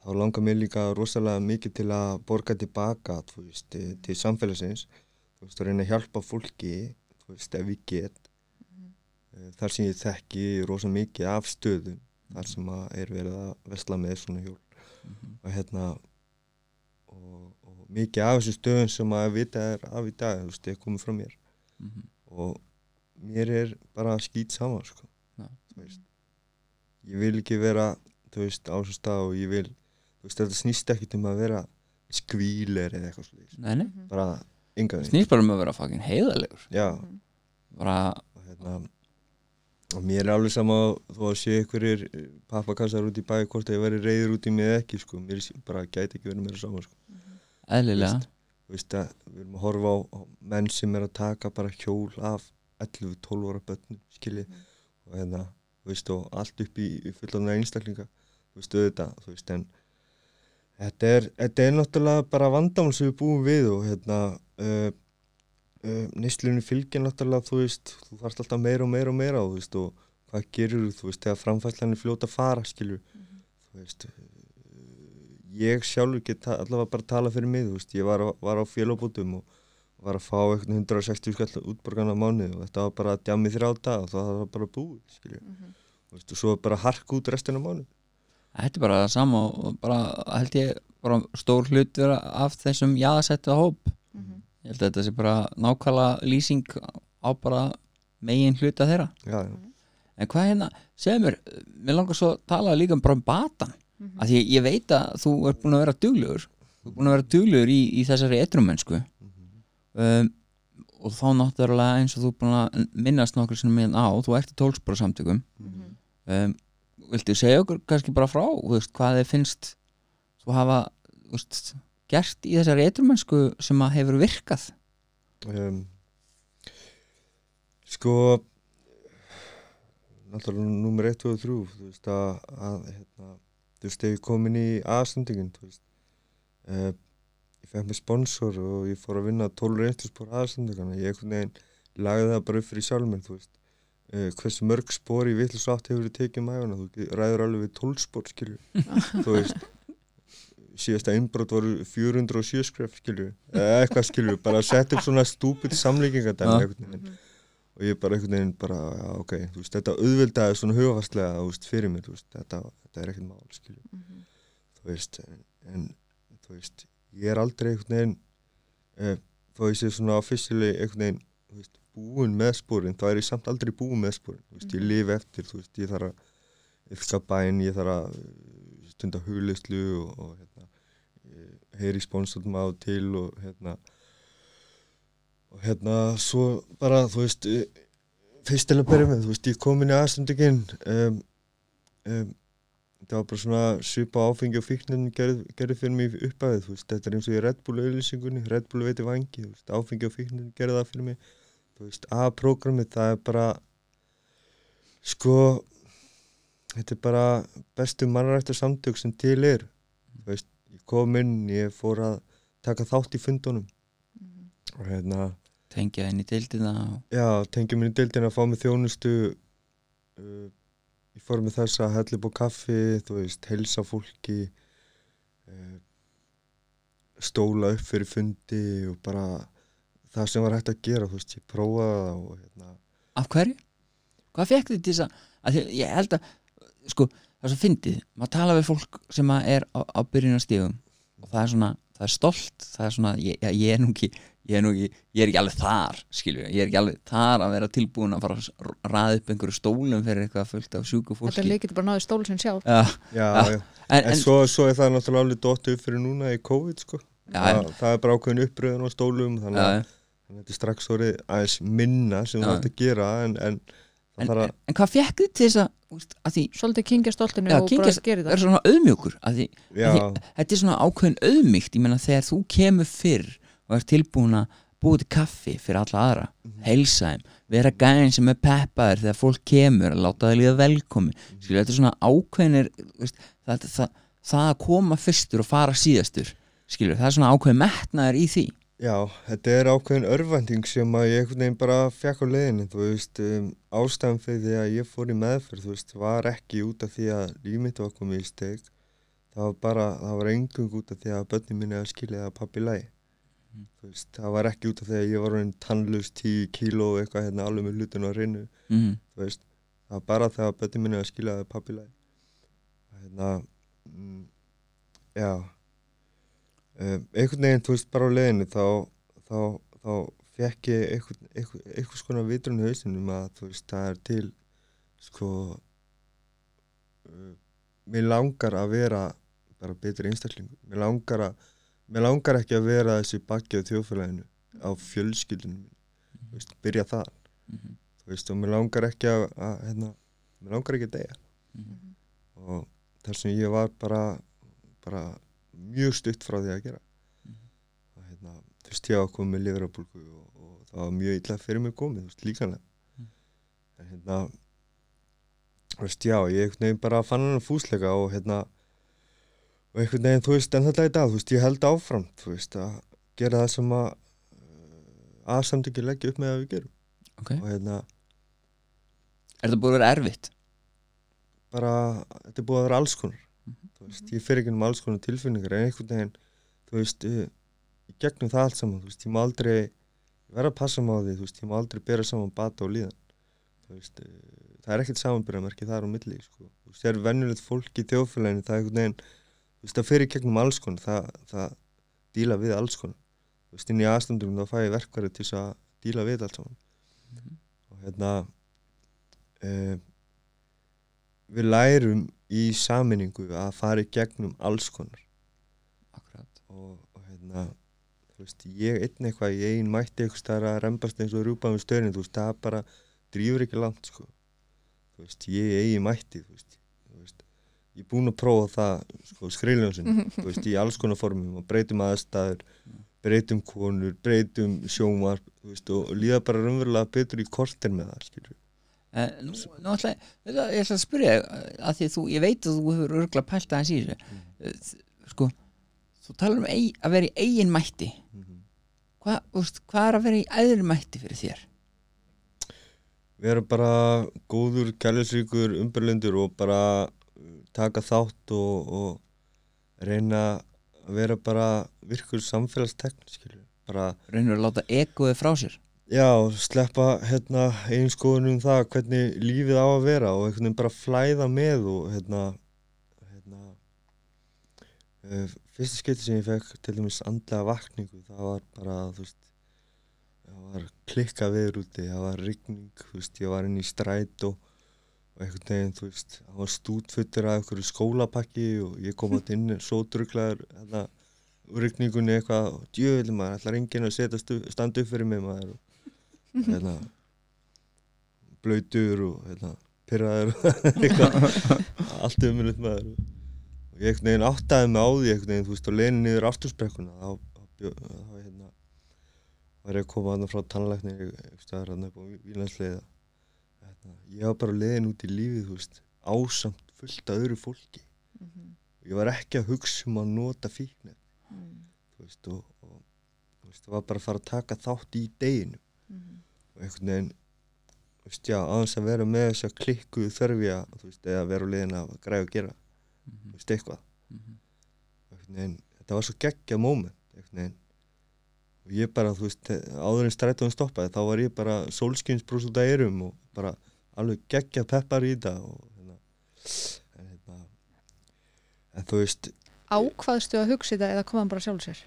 Speaker 3: þá langar mér líka rosalega mikið til að borga tilbaka þú veist, eh, til samfélagsins þú veist, að reyna að hjálpa fólki þú veist, ef ég get uh, þar sem ég þekki rosa mikið af stöðum þar sem að er verið að vesla með svona hjól
Speaker 2: Mhm.
Speaker 3: og hérna og, og mikið af þessu stöðum sem að vita er af í dag, þú veist, er komið frá mér
Speaker 2: Mhm.
Speaker 3: og mér er bara skýt saman, sko.
Speaker 2: Já.
Speaker 3: þú veist ég vil ekki vera, þú veist, á þessu stað og ég vil, þú veist, þetta snýst ekkit um að vera skvíler eða eitthvað slúðis,
Speaker 2: Nei, nei,
Speaker 1: Mhm.
Speaker 3: bara enga veginn,
Speaker 2: snýst bara um að vera fucking heiðalegur
Speaker 3: já,
Speaker 1: Mhm.
Speaker 2: bara,
Speaker 3: og hérna og mér er alveg sama þó að sé einhverjir pappakassar út í bæ hvort að ég veri reyður út í mig eða ekki, sko. Mér er bara gæti ekki verið meira saman, sko.
Speaker 2: Eðlilega.
Speaker 3: Þú veist að við erum að horfa á, á menn sem er að taka bara hjól af 11-12 ára börnum skiljið og hérna, þú veist og allt upp í, í fullanlega einstaklinga þú veist auðvitað, þú veist en þetta er, þetta er náttúrulega bara vandamál sem við búum við og hérna uh, uh, nýstlunni fylgir náttúrulega þú veist, þú þarfst alltaf meira og meira og meira og þú veist og hvað gerir þú veist, þegar framfæslan er fljóta fara skilju, þú veist uh, ég sjálfur get allavega bara tala fyrir mig, þú veist, ég var var á félagbútum og var að fá eitthvað 160 skall útborgan á mánuði og þetta var bara að djami þrjá dag og það var bara búið, skilju,
Speaker 1: Mhm.
Speaker 3: þú veist, og svo bara hark út restina af mánuði.
Speaker 2: þetta er bara það sama og bara held ég bara stór hlut vera af þessum jaðasettu hóp
Speaker 1: Mhm.
Speaker 2: ég held að þetta sé bara nákvæmlega lýsing á bara megin hluta þeirra
Speaker 3: Já, já,
Speaker 2: en hvað hérna, segðu mér mér langar svo að tala líka bara um batan
Speaker 1: Mhm.
Speaker 2: af því ég, veit að þú ert búin að vera duglegur þú ert búin að vera duglegur í, í þessari etrumennsku um, og þá náttúrulega eins og þú búin að minnast nokkur sem minn á, þú ert í tólspora samtökum
Speaker 1: Mhm.
Speaker 2: um, viltu segja okkur kannski bara frá veist, hvað þið finnst þú hafa veist, gert í þessari etrumennsku sem að hefur virkað
Speaker 3: um, sko náttúrulega nummer 1 og 3 þú veist að, að hérna, þú veist, ef ég kom inn í aðstendingin þú veist uh, ég fekk mig sponsor og ég fór að vinna 12 reynsluspor aðstendingana ég einhvern veginn lagði það bara upp fyrir sjálfmenn þú veist. Uh, hversu mörg spor í vitlis átt hefur þið tekið mæguna þú ge- ræður alveg við 12 spor skilju (laughs) þú veist síðasta innbrot voru 407 skref skilju, eða eitthvað skilju bara að setja upp svona stúpid samlíkingadæmi
Speaker 2: Já.
Speaker 3: einhvern veginn. Og ég bara einhvern veginn bara, já, ok, þú veist, þetta auðveldaði svona hugafastlega, þú veist, fyrir mér, þú veist, þetta, þetta er ekkert mál, skilju,
Speaker 1: Mhm.
Speaker 3: þú veist, en, en þú veist, ég er aldrei einhvern veginn, eh, þó ég sé svona officially einhvern veginn, veist, búin með spórin, þá er ég samt aldrei búin með spórin, veist, ég
Speaker 1: Mhm.
Speaker 3: lifi eftir, þú veist, ég þarf að yfka bæn, ég þarf að eh, stunda hugleyslu og, og hérna, ég heyri sponsorum á til og hérna, og hérna svo bara þú veist eh, fyrst til að byrja með, þú veist ég kom inn í aðstendingin um, um, það var bara svona svipa áfengi og fíknin gerði, gerði fyrir mig uppæðið, þú veist, þetta er eins og í Red Bull auðlýsingunni, Red Bull veiti vangi þú veist, áfengi og fíknin gerði það fyrir mig. Þú veist, A-programmið, það er bara sko þetta er bara bestu mannrættu samtök sem til er. Þú veist, ég kom inn, ég fór að taka þátt í fundunum. Og hérna
Speaker 2: tengja inn í deildina.
Speaker 3: Já, tengjum minni deildin að fá mig þjónustu uh, í formi þess að hella upp á kaffi, þú veist, helsa fólki uh, stóla upp fyrir fundi og bara það sem var hægt að gera, þú veist, ég prófaði það og hérna,
Speaker 2: af hverju? hvað fekk þið til þess að, ég held að sko, það er svo fyndið maður tala við fólk sem er á, á byrjunastífum og það er svona, það er stolt það er svona, ég, ég er nú ekki ég er nú ekki, ég er ekki alveg þar skilju, ég er ekki alveg þar að vera tilbúin að fara að ræða upp einhverju stólum fyrir eitthvað fullt af sjúku
Speaker 1: Þetta
Speaker 2: fólki
Speaker 1: líkir bara náðu stól sem sjálf.
Speaker 2: Já,
Speaker 3: já,
Speaker 2: Já. en,
Speaker 3: en,
Speaker 2: en,
Speaker 3: svo, svo er það náttúrulega alveg dóttu upp fyrir núna í COVID, sko.
Speaker 2: Já,
Speaker 3: það, það er bara ákveðin uppröðun á stólum þannig að þetta er strax orðið aðeins minna sem þú ætti að gera en, en það
Speaker 2: en, en,
Speaker 3: að,
Speaker 2: en hvað fekk þið til þess að, því
Speaker 1: Svolítið kingja stoltinu
Speaker 2: Já,
Speaker 1: og bara gera það.
Speaker 2: svona auðmjúkur að því,
Speaker 3: já,
Speaker 2: því- þetta er svona ákveðin auðmygt þegar þú kemur fyrr og er tilbúin að búið til kaffi fyrir alla aðra,
Speaker 3: Mhm.
Speaker 2: heilsa þeim vera gæðin sem er peppaður þegar fólk kemur láta það líða velkomi
Speaker 3: Mhm.
Speaker 2: skilja, þetta er svona ákveðinir veist, það, það, það að koma fyrstur og fara síðastur skilja, það er svona ákveðin metnaður í því
Speaker 3: já, þetta er ákveðin örvending sem að ég einhvern veginn bara fekk á leiðinni, þú veist um, ástæðan fyrir því að ég fór í meðferð þú veist, var ekki út af því að lífmitt var komið í steg það var bara, það var engung út af því að börnin minni að skilja að pappi lægi veist, það var ekki út af því að ég var orðinn tannlaus 10 kíló eitthvað hérna alveg með hlutinu að reynu
Speaker 2: mm.
Speaker 3: þú veist, það var bara þegar bötni minni að skilja það pappilæg hérna mm, já. Um, einhvern veginn, þú veist, bara á leiðinu þá, þá, þá fekk ég einhvern, einhvern, einhvers konar vitrun í hausinum að þú veist, það er til sko uh, mér langar að vera bara betri einstaklingur. Mér langar að mér langar ekki að vera þessi bakki á þjóðfélaginu á fjölskyldunum minni, þú veist, byrja það
Speaker 2: Mm
Speaker 3: þú veist, og mér langar ekki að, að hérna, mér langar ekki að deyja
Speaker 2: -hmm.
Speaker 3: og þar sem ég var bara bara mjög stutt frá því að gera
Speaker 2: Mhm.
Speaker 3: og hérna, þú veist, ég ákom með livrabólgu og, og það var mjög illa fyrir mig komið, þú veist, líkanlega
Speaker 2: Mhm.
Speaker 3: en hérna þú veist, já, ég veginn bara fann hann fúsleika og hérna og einhvern veginn, þú veist, en þetta í dag, þú veist, ég held áfram, þú veist, að gera það sem að að samt ekki leggja upp með að við gerum.
Speaker 2: Ok,
Speaker 3: og hérna,
Speaker 2: er það búið að vera erfitt?
Speaker 3: bara, þetta er búið að vera alls konar.
Speaker 2: Mhm.
Speaker 3: þú veist, ég fer ekki um alls konar tilfinningar en einhvern veginn, þú veist uh, í gegnum það allt saman, þú veist, ég má aldrei ég verð að passa á því, þú veist, ég má aldrei bera saman bata og líðan. Þú veist, uh, það er ekkert samanbyrðamerki þar á milli, sko, þú veist, þú veist, það fer í gegnum alls konar, það, það díla við alls konar. Þú veist, inn í aðstandum þá fæ ég verkværi til þess að díla við allt saman.
Speaker 2: Mhm.
Speaker 3: og hérna uh, við lærum í saminningu að fara í gegnum alls konar.
Speaker 2: Akkurat.
Speaker 3: Og, og hérna þú veist, ég einn eitthvað, ég einn mætti eitthvað stær að rembast eins og rjúpa með stöðin þú veist, það bara drýfur ekki langt sko. þú veist, ég eigi mætti þú veist, þú veist ég er búinn að prófa það, sko, skriðljónsinn þú veist, í alls konar formum og breytum aðstæður, breytum konur breytum sjómar, veist og líða bara raunverulega betur í kortir með það, skilur
Speaker 2: Eh, nú, nú ætla ég, ég ætla- að spyrja eh, að því þú, ég veit að þú hefur örgulega pælt aðeins í þessu þ- sko, þú talar um eig, að vera í eigin mætti
Speaker 3: mm -hmm.
Speaker 2: Hva, úst, hvað er að vera í æðri mætti fyrir þér?
Speaker 3: vera bara góður, kærleysríkur, umbyrlendur og bara taka þátt og, og reyna að vera bara virkur samfélagstekn. Bara,
Speaker 2: Reynur að láta egoið frá sér
Speaker 3: já, sleppa hérna einn skoðun um það hvernig lífið á að vera og einhvern veginn bara flæða með og hérna, hérna uh, fyrsta skipti sem ég fekk til dæmis andlega vakningu, það var bara, veist, það var klikka viður úti, það var rigning, veist, ég var inn í stræt og, og einhvern veginn, þú veist, það var stútfuttur af einhverju skólapakki og ég kom átt inn (laughs) svo druglaður, hérna, úr rigningunni eitthvað, og djöðli maður, ætlar enginn að setja stu, standa upp fyrir mig maður. Og (laughs) hérna, blöytur og hérna, pyrraður og (laughs) eitthvað, allt umrönd maður. Og, ég einhvern veginn áttaði mig á því einhvern veginn, þú veist, og lenin niður aftursprekkuna, þá, þá, hérna, var ég að koma aðna frá tannlækni einhvers staðar aðna upp á Vílandsleiða hérna, ég var bara leiðin út í lífið veist, ásamt fullt af öðru fólki. Ég var ekki að hugsa um að nota fíknir
Speaker 1: Mm.
Speaker 3: þú veist og, og þú veist, var bara að fara að taka þátt í deginu
Speaker 1: Mhm.
Speaker 3: og einhvern veginn þú veist, já, aðeins að vera með þess að klikku þörfi að, þú veist, eða vera á liðin að græða að gera, þú veist, eitthvað.
Speaker 2: Mhm.
Speaker 3: Og einhvern veginn, þetta var svo geggja veginn. Og ég bara, þú veist, áður en strætóðum stoppaði, þá var ég bara sólskinsbrús út af erum og bara alveg geggja peppar í þetta og hérna, en hérna en þú veist,
Speaker 1: Ákvaðstu að hugsa þetta eða kom hann bara sjálf sér?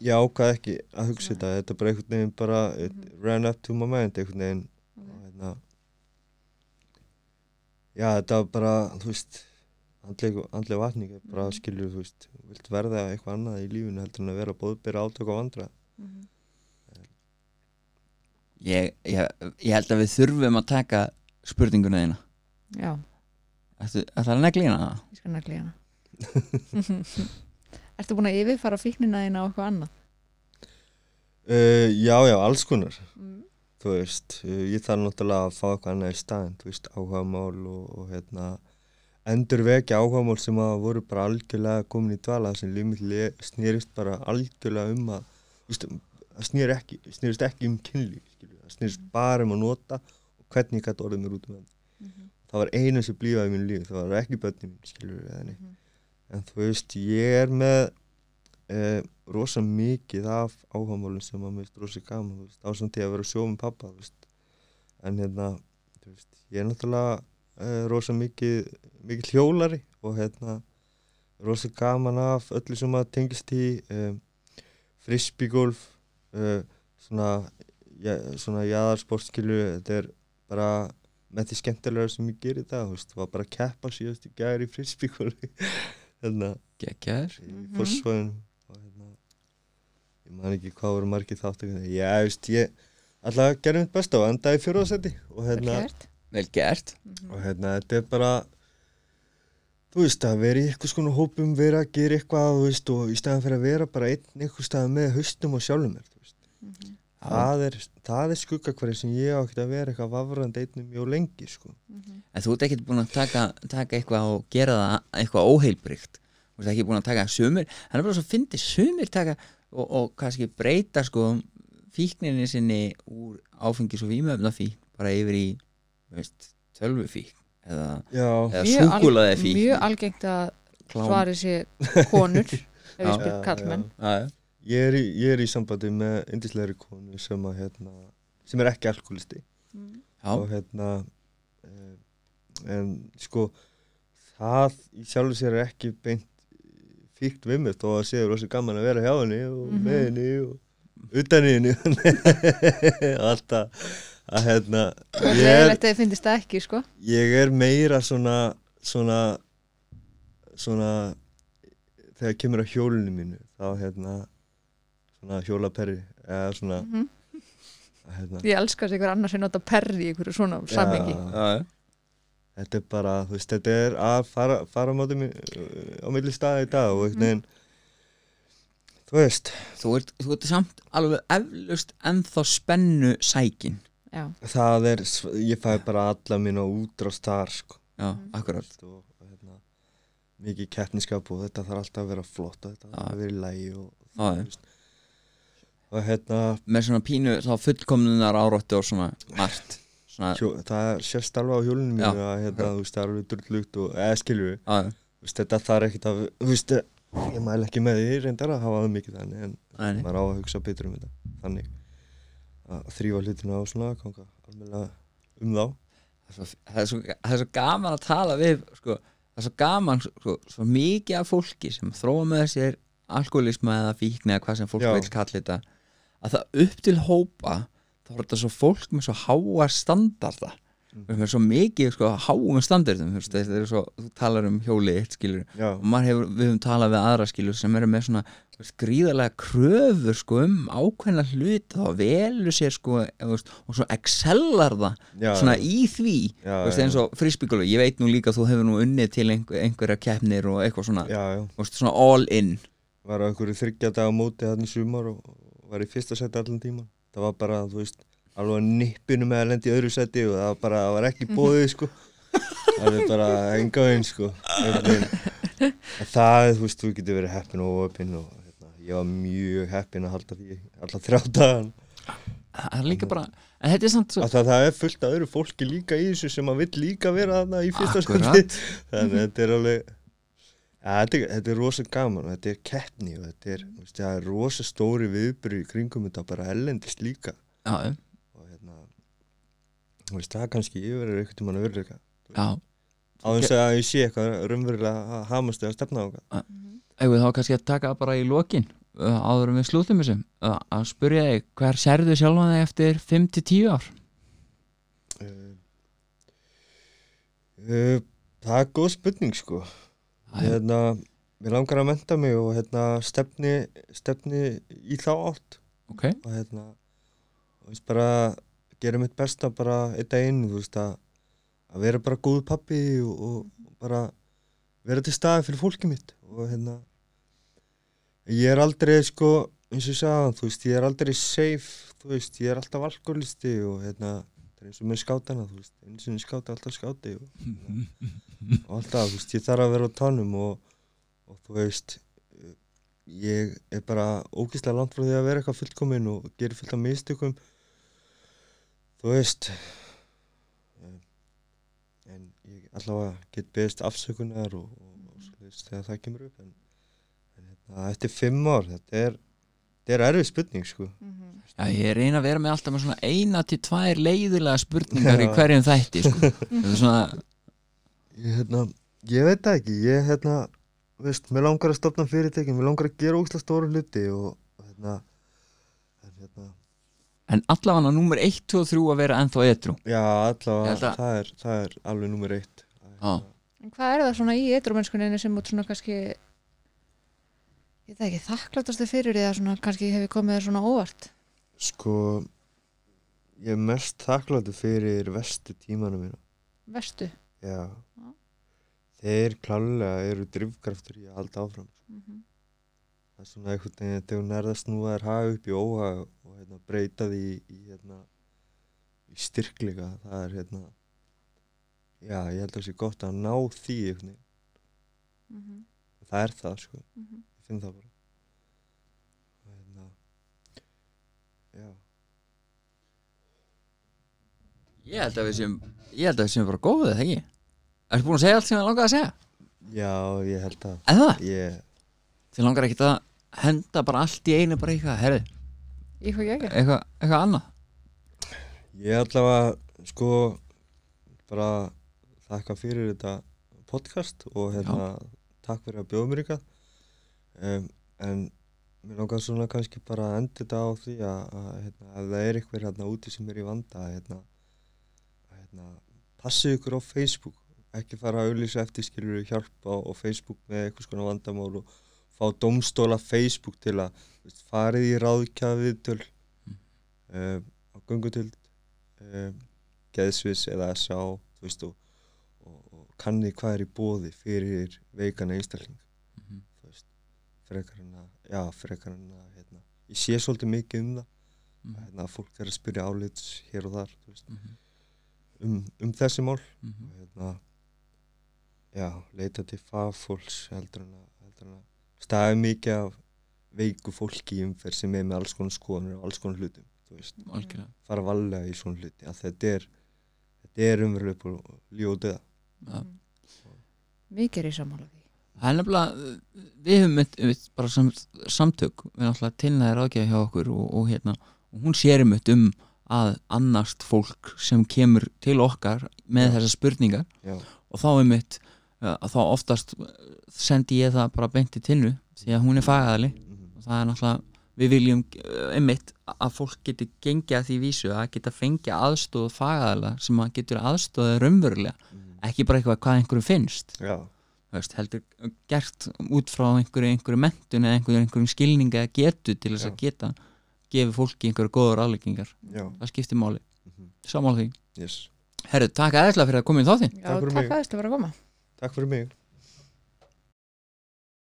Speaker 3: ég ákvað ekki að hugsa þetta, þetta er bara einhvern veginn bara, it
Speaker 1: Mhm.
Speaker 3: ran up to my mind einhvern veginn og hérna já, þetta var bara, þú veist andleg, andleg vatning, bara
Speaker 1: Mhm.
Speaker 3: skilur, þú veist vilt verða eitthvað annað í lífinu heldur en að vera bóðbyrja átök á vandra
Speaker 1: Mhm.
Speaker 2: Ég, ég, ég held að við þurfum að taka spurninguna þína
Speaker 1: Já,
Speaker 2: Ertu, er það að negli hérna?
Speaker 1: ég skal nagli hana (laughs) Ertu búin að yfirfara fíknina þína á eitthvað annað?
Speaker 3: uh, já, já, alls konar
Speaker 1: Mm.
Speaker 3: þú veist, uh, ég þarf náttúrulega að fá eitthvað annað í staðin, þú veist, áhugamál og, og hérna endur vekja áhugamál sem að voru bara algjörlega komin í dvala sem límiðli snýrist bara algjörlega um að þú veist, það snýr ekki, snýrist ekki um kynlíf, skilju, það snýrist bara um að nota og hvernig ég gæti orðið mér út um það
Speaker 1: Mhm.
Speaker 3: það var einu sem blífaði mínu lífi, það var ekki eða neitt.
Speaker 1: Mhm.
Speaker 3: en þú veist, ég er með eh, rosa mikið af áhagamálum sem að mér finnst rosa gaman, veist, ásand til að vera að sjóða með pappa, veist, en hérna, veist, ég er náttúrulega eh, rosa mikið, mikið hljólari og hérna, rosa gaman af öllu sem að tengist í eh, frisbeegolf, eh, svona, ja, svona jaðarsportskilu, þetta er bara með því skemmtilega sem ég gerir það, þú veist, var bara að keppa síðast í gæri í frisbeegolfi, (laughs) hérna, í
Speaker 1: Mhm.
Speaker 3: fórsvæðin og hérna ég man ekki hvað voru margir þáttu já, veist, ég alltaf gerði mitt besta og endaði í fjóraðsæti og hérna.
Speaker 2: Vel gert.
Speaker 1: Mhm.
Speaker 3: og hérna, þetta er bara þú veist, að vera í eitthvað skonu hópum, vera að gera eitthvað þú veist, og í staðan fyrir að vera bara einn eitthvað stað með haustum og sjálfum mér veist.
Speaker 1: Mhm.
Speaker 3: það er, það er skuggakvarði sem ég á ekkert að vera eitthvað vafrandi einnum mjög lengi sko.
Speaker 1: Mhm.
Speaker 2: En þú ert ekkert búin að taka, taka eitthvað og gera það eitthvað óheilbrygt Þú ert ekki búin að taka sumir Hann er bara svo fyndi sumir taka og, og kannski breyta sko fíkninni sinni úr áfengis og vímöfnafík bara yfir í þú veist, tölvufík eða, eða súkulaði fík
Speaker 1: Mjög algengt að svari sé (laughs) konur ef ég spyr kallmenn
Speaker 2: Já, já.
Speaker 3: Ég er, í, ég er í sambandi með indislegri konu sem að hérna, sem er ekki alkoholisti
Speaker 1: Mhm.
Speaker 3: og hérna eh, en sko það í sjálfu sér er ekki beint fíkt við mig þó að séu rosa gaman að vera hjá henni og
Speaker 1: Mhm.
Speaker 3: með henni og utan í henni (laughs) og alltaf að hérna
Speaker 1: Það
Speaker 3: ég er,
Speaker 1: það ekki sko
Speaker 3: ég er meira svona svona svona þegar kemur á hjólinu mínu þá hérna svona hjólaperri eða svona
Speaker 1: Mhm.
Speaker 3: að, hérna,
Speaker 1: Ég sig ykkur annars sem nota perri í ykkur svona samhengi.
Speaker 3: Já.
Speaker 2: já, já.
Speaker 3: þetta er bara, þú veist, þetta er að fara, fara á móti mi- á milli staði í dag og einhvern veginn þú veist,
Speaker 2: Þú, ert, þú ert samt alveg eflust ennþá spennu sækin
Speaker 1: Já,
Speaker 3: það er, ég fæ bara alla mín á útrást þar, sko.
Speaker 2: Já,
Speaker 1: Mhm.
Speaker 2: akkurat
Speaker 3: og, og hérna, mikið keppniskap og þetta þarf alltaf að vera flott og þetta þarf að vera í lægi og, veist, og hérna
Speaker 2: með svona pínu þá fullkomnunar áróttu og svona margt svona,
Speaker 3: það sérst alveg á hjólinu mínu að hérna, þú veist, það er alveg drulllugt og eða
Speaker 2: já,
Speaker 3: þú veist, þetta þarf ekkert að, þú veist, ég mæl ekki með því reyndar að hafa það mikið þannig en
Speaker 2: nei.
Speaker 3: maður á að hugsa betur um þetta þannig. Að þrýfa hlutina á svona ganga alveg um þá.
Speaker 2: Það, er svo, það, er svo, það er svo gaman að tala við sko, það er svo gaman sko, svo mikið af fólki sem þróa með sér alkoholisma eða fíkni eða hvað sem fólk kalla þetta að það upp til hópa þá er þetta svo fólk með svo háa standarda
Speaker 3: Mm.
Speaker 2: við erum með svo mikið sko, háum standardum þú veist, er svo, þú talar um hjóli eitt skilur
Speaker 3: já,
Speaker 2: og hefur, við höfum talað við aðra skilur sem eru með svona gríðarlega kröfur sko, um ákveðna hlut þá velur sér sko, veist, og svo excellar það
Speaker 3: já,
Speaker 2: svona í því.
Speaker 3: Já,
Speaker 2: veist, eins og frisbygólu, ég veit nú líka þú hefur nú unnið til einhver, einhverja keppnir og eitthvað svona,
Speaker 3: já,
Speaker 2: svona all in.
Speaker 3: Var á einhverju þryggja dag á móti þannig sumar og og var í fyrsta seti allan tíma það var bara, þú veist, alveg að nippinu með að lendi í öðru seti og það var bara, það var ekki bóðið, sko. (laughs) Það er bara enga veginn, sko. Veginn. en það, þú veist, þú getur verið heppin og óöpinn og hérna, ég var mjög heppin að halda því alla þrjá dagan
Speaker 2: það er líka bara, en þetta er samt svo,
Speaker 3: að það, það er fullt af öðru fólki líka í þessu sem að vill líka vera þarna í fyrsta skundi (laughs) þannig að þetta er alveg ja, þetta, er, þetta er rosa gaman og þetta er keppni og þetta er, veist, er rosa stóri viðbyrju í kringum þetta bara ellendist líka.
Speaker 2: Já,
Speaker 3: og hérna veist, það kannski yfir einhvern tímann að verða
Speaker 2: já.
Speaker 3: Á þess að ég sé eitthvað raunverulega að hamast eða stefna á eitthvað
Speaker 2: Ef við þá kannski að taka bara í lokin uh, áður við slútum þessum uh, að spyrja þig, hver sérðu sjálfan þig eftir 5-10 ár?
Speaker 3: uh, uh, það er góð spurning sko. Hérna, mér langar að menta mig og hérna, stefni, stefni í þá átt.
Speaker 2: Ok,
Speaker 3: og hérna og veist, bara gera mitt besta bara einn daginn að, að vera bara góð pappi og, og, og bara vera til staði fyrir fólkið mitt. Og hérna ég er aldrei sko eins og ég sagði, þú veist, ég er aldrei safe þú veist, ég er alltaf alkoholisti og hérna, það er eins og með skátana þú veist, eins og skáti, alltaf skáti og, og alltaf, þú veist, ég þarf að vera á tánum og, og þú veist ég er bara ógíslega langt frá því að vera eitthvað fullkominn og gera fullt af mistökum þú veist um, en ég allavega get beðist afsökunar og, og, og svo veist þegar það kemur upp en, en hérna, eftir fimm ár þetta er, þetta er erfið spurning sko
Speaker 2: já, ég reyna að vera með alltaf með svona eina til tvær leiðilega spurningar í hverjum þætti sko. (laughs) Það svona,
Speaker 3: ég, hérna, ég veit það ekki ég hérna, veist, mér langar að stopna fyrirtækin mér langar að gera ógíslega stóru hluti og hérna, en, hérna
Speaker 2: en allavega númer 1, 2 og 3 að vera ennþá etru
Speaker 3: Já, allavega,
Speaker 2: held að-
Speaker 3: það er, það er alveg nummer eitt.
Speaker 2: Já.
Speaker 1: En hvað er það svona í eitrumennskuninni sem út svona kannski ég veit það ekki, þakkláttastu fyrir að svona kannski hefur komið þér svona óvart
Speaker 3: Sko, ég er mest þakkláttu fyrir vestu tímanu mína.
Speaker 1: vestu
Speaker 3: Já.
Speaker 1: Já.
Speaker 3: Þeir klálega eru drifkraftur í halda áfram.
Speaker 1: mm -hmm.
Speaker 3: Það er svona einhvern veginn þegar hún er að snúa þér haga upp í óhag og hérna, breyta því í, í, hérna, í styrkleika. Það er hérna, já, ég held að það sé gott að ná því.
Speaker 1: Mm -hmm.
Speaker 3: Það er það, sko.
Speaker 1: Mm -hmm.
Speaker 3: Ég finn það bara. Og hérna, já.
Speaker 2: Ég held að við séum Ég held að við séum bara góðið, það ekki? Ertu búin að segja allt sem það langaði að segja?
Speaker 3: Já, ég held að
Speaker 2: En það?
Speaker 3: ég,
Speaker 2: Þið langar ekkert að henda bara allt í einu bara eitthvað, herri,
Speaker 1: Í hvað ég ekki?
Speaker 2: eitthvað, eitthvað annað
Speaker 3: ég allavega sko bara þakka fyrir þetta podcast og hérna takk fyrir að bjóða mér ykkar um, en mér langar svona kannski bara að enda þetta á því að, að hérna, ef það er eitthvað hérna úti sem er í vanda að, hérna, að hérna, passið ykkur á Facebook. Ekki fara að auðlýsa eftir skilur hjálp á, á Facebook með eitthvað svona vandamál og fá domstóla Facebook til að veist, farið í ráðkjafi töl um, á göngutöld um, geðsvis eða SA og, og, og kanni hvað er í bóði fyrir veikana einstakling frekar en að, já frekar en að hérna, ég sé svolítið mikið um það
Speaker 2: Mhm.
Speaker 3: að hérna, fólk er að spyrja álits hér og þar þú veist,
Speaker 2: Mhm.
Speaker 3: um, um þessi mál
Speaker 2: Mhm.
Speaker 3: og hérna já, leita til fagfólks heldur en að, heldur en að staði mikið af veiku fólki í umferð sem er með alls konar skoðanir og alls konar hlutum þú veist,
Speaker 2: Algjörlega
Speaker 3: fara valega í svona hluti að þetta er þetta er umverulega på ljóðið
Speaker 2: Já.
Speaker 1: Mikið er í sammála því
Speaker 2: Það er nefnilega, við höfum mitt, mitt bara sam, samtök, við náttúrulega tilnaði ráðgjafi hjá okkur og, og hérna og hún sér mitt um að annast fólk sem kemur til okkar með
Speaker 3: Já.
Speaker 2: þessar spurningar
Speaker 3: já,
Speaker 2: og þá er mitt að þá oftast sendi ég það bara beint í tinnu því að hún er fagaðali
Speaker 3: mhm,
Speaker 2: og það er náttúrulega, við viljum einmitt að fólk geti gengið að því vísu að geta fengið aðstóð fagaðala sem að getur aðstóðið raunverulega.
Speaker 3: Mhm,
Speaker 2: ekki bara eitthvað hvað einhverjum finnst.
Speaker 3: Já,
Speaker 2: veist, heldur gert út frá einhverju, einhverju mentun eða einhverju, einhverjum skilninga eða getu til þess að geta gefi fólki einhverju góður afleggingar
Speaker 3: já,
Speaker 2: það skiptir máli,
Speaker 3: mhm,
Speaker 2: sammála því.
Speaker 3: Yes.
Speaker 2: Herru, takk aðeinslega fyrir að koma í þáttinn.
Speaker 1: Já,
Speaker 3: Takk fyrir
Speaker 1: takk
Speaker 3: mig.
Speaker 1: aðeins til að vera að koma.
Speaker 3: Takk fyrir mig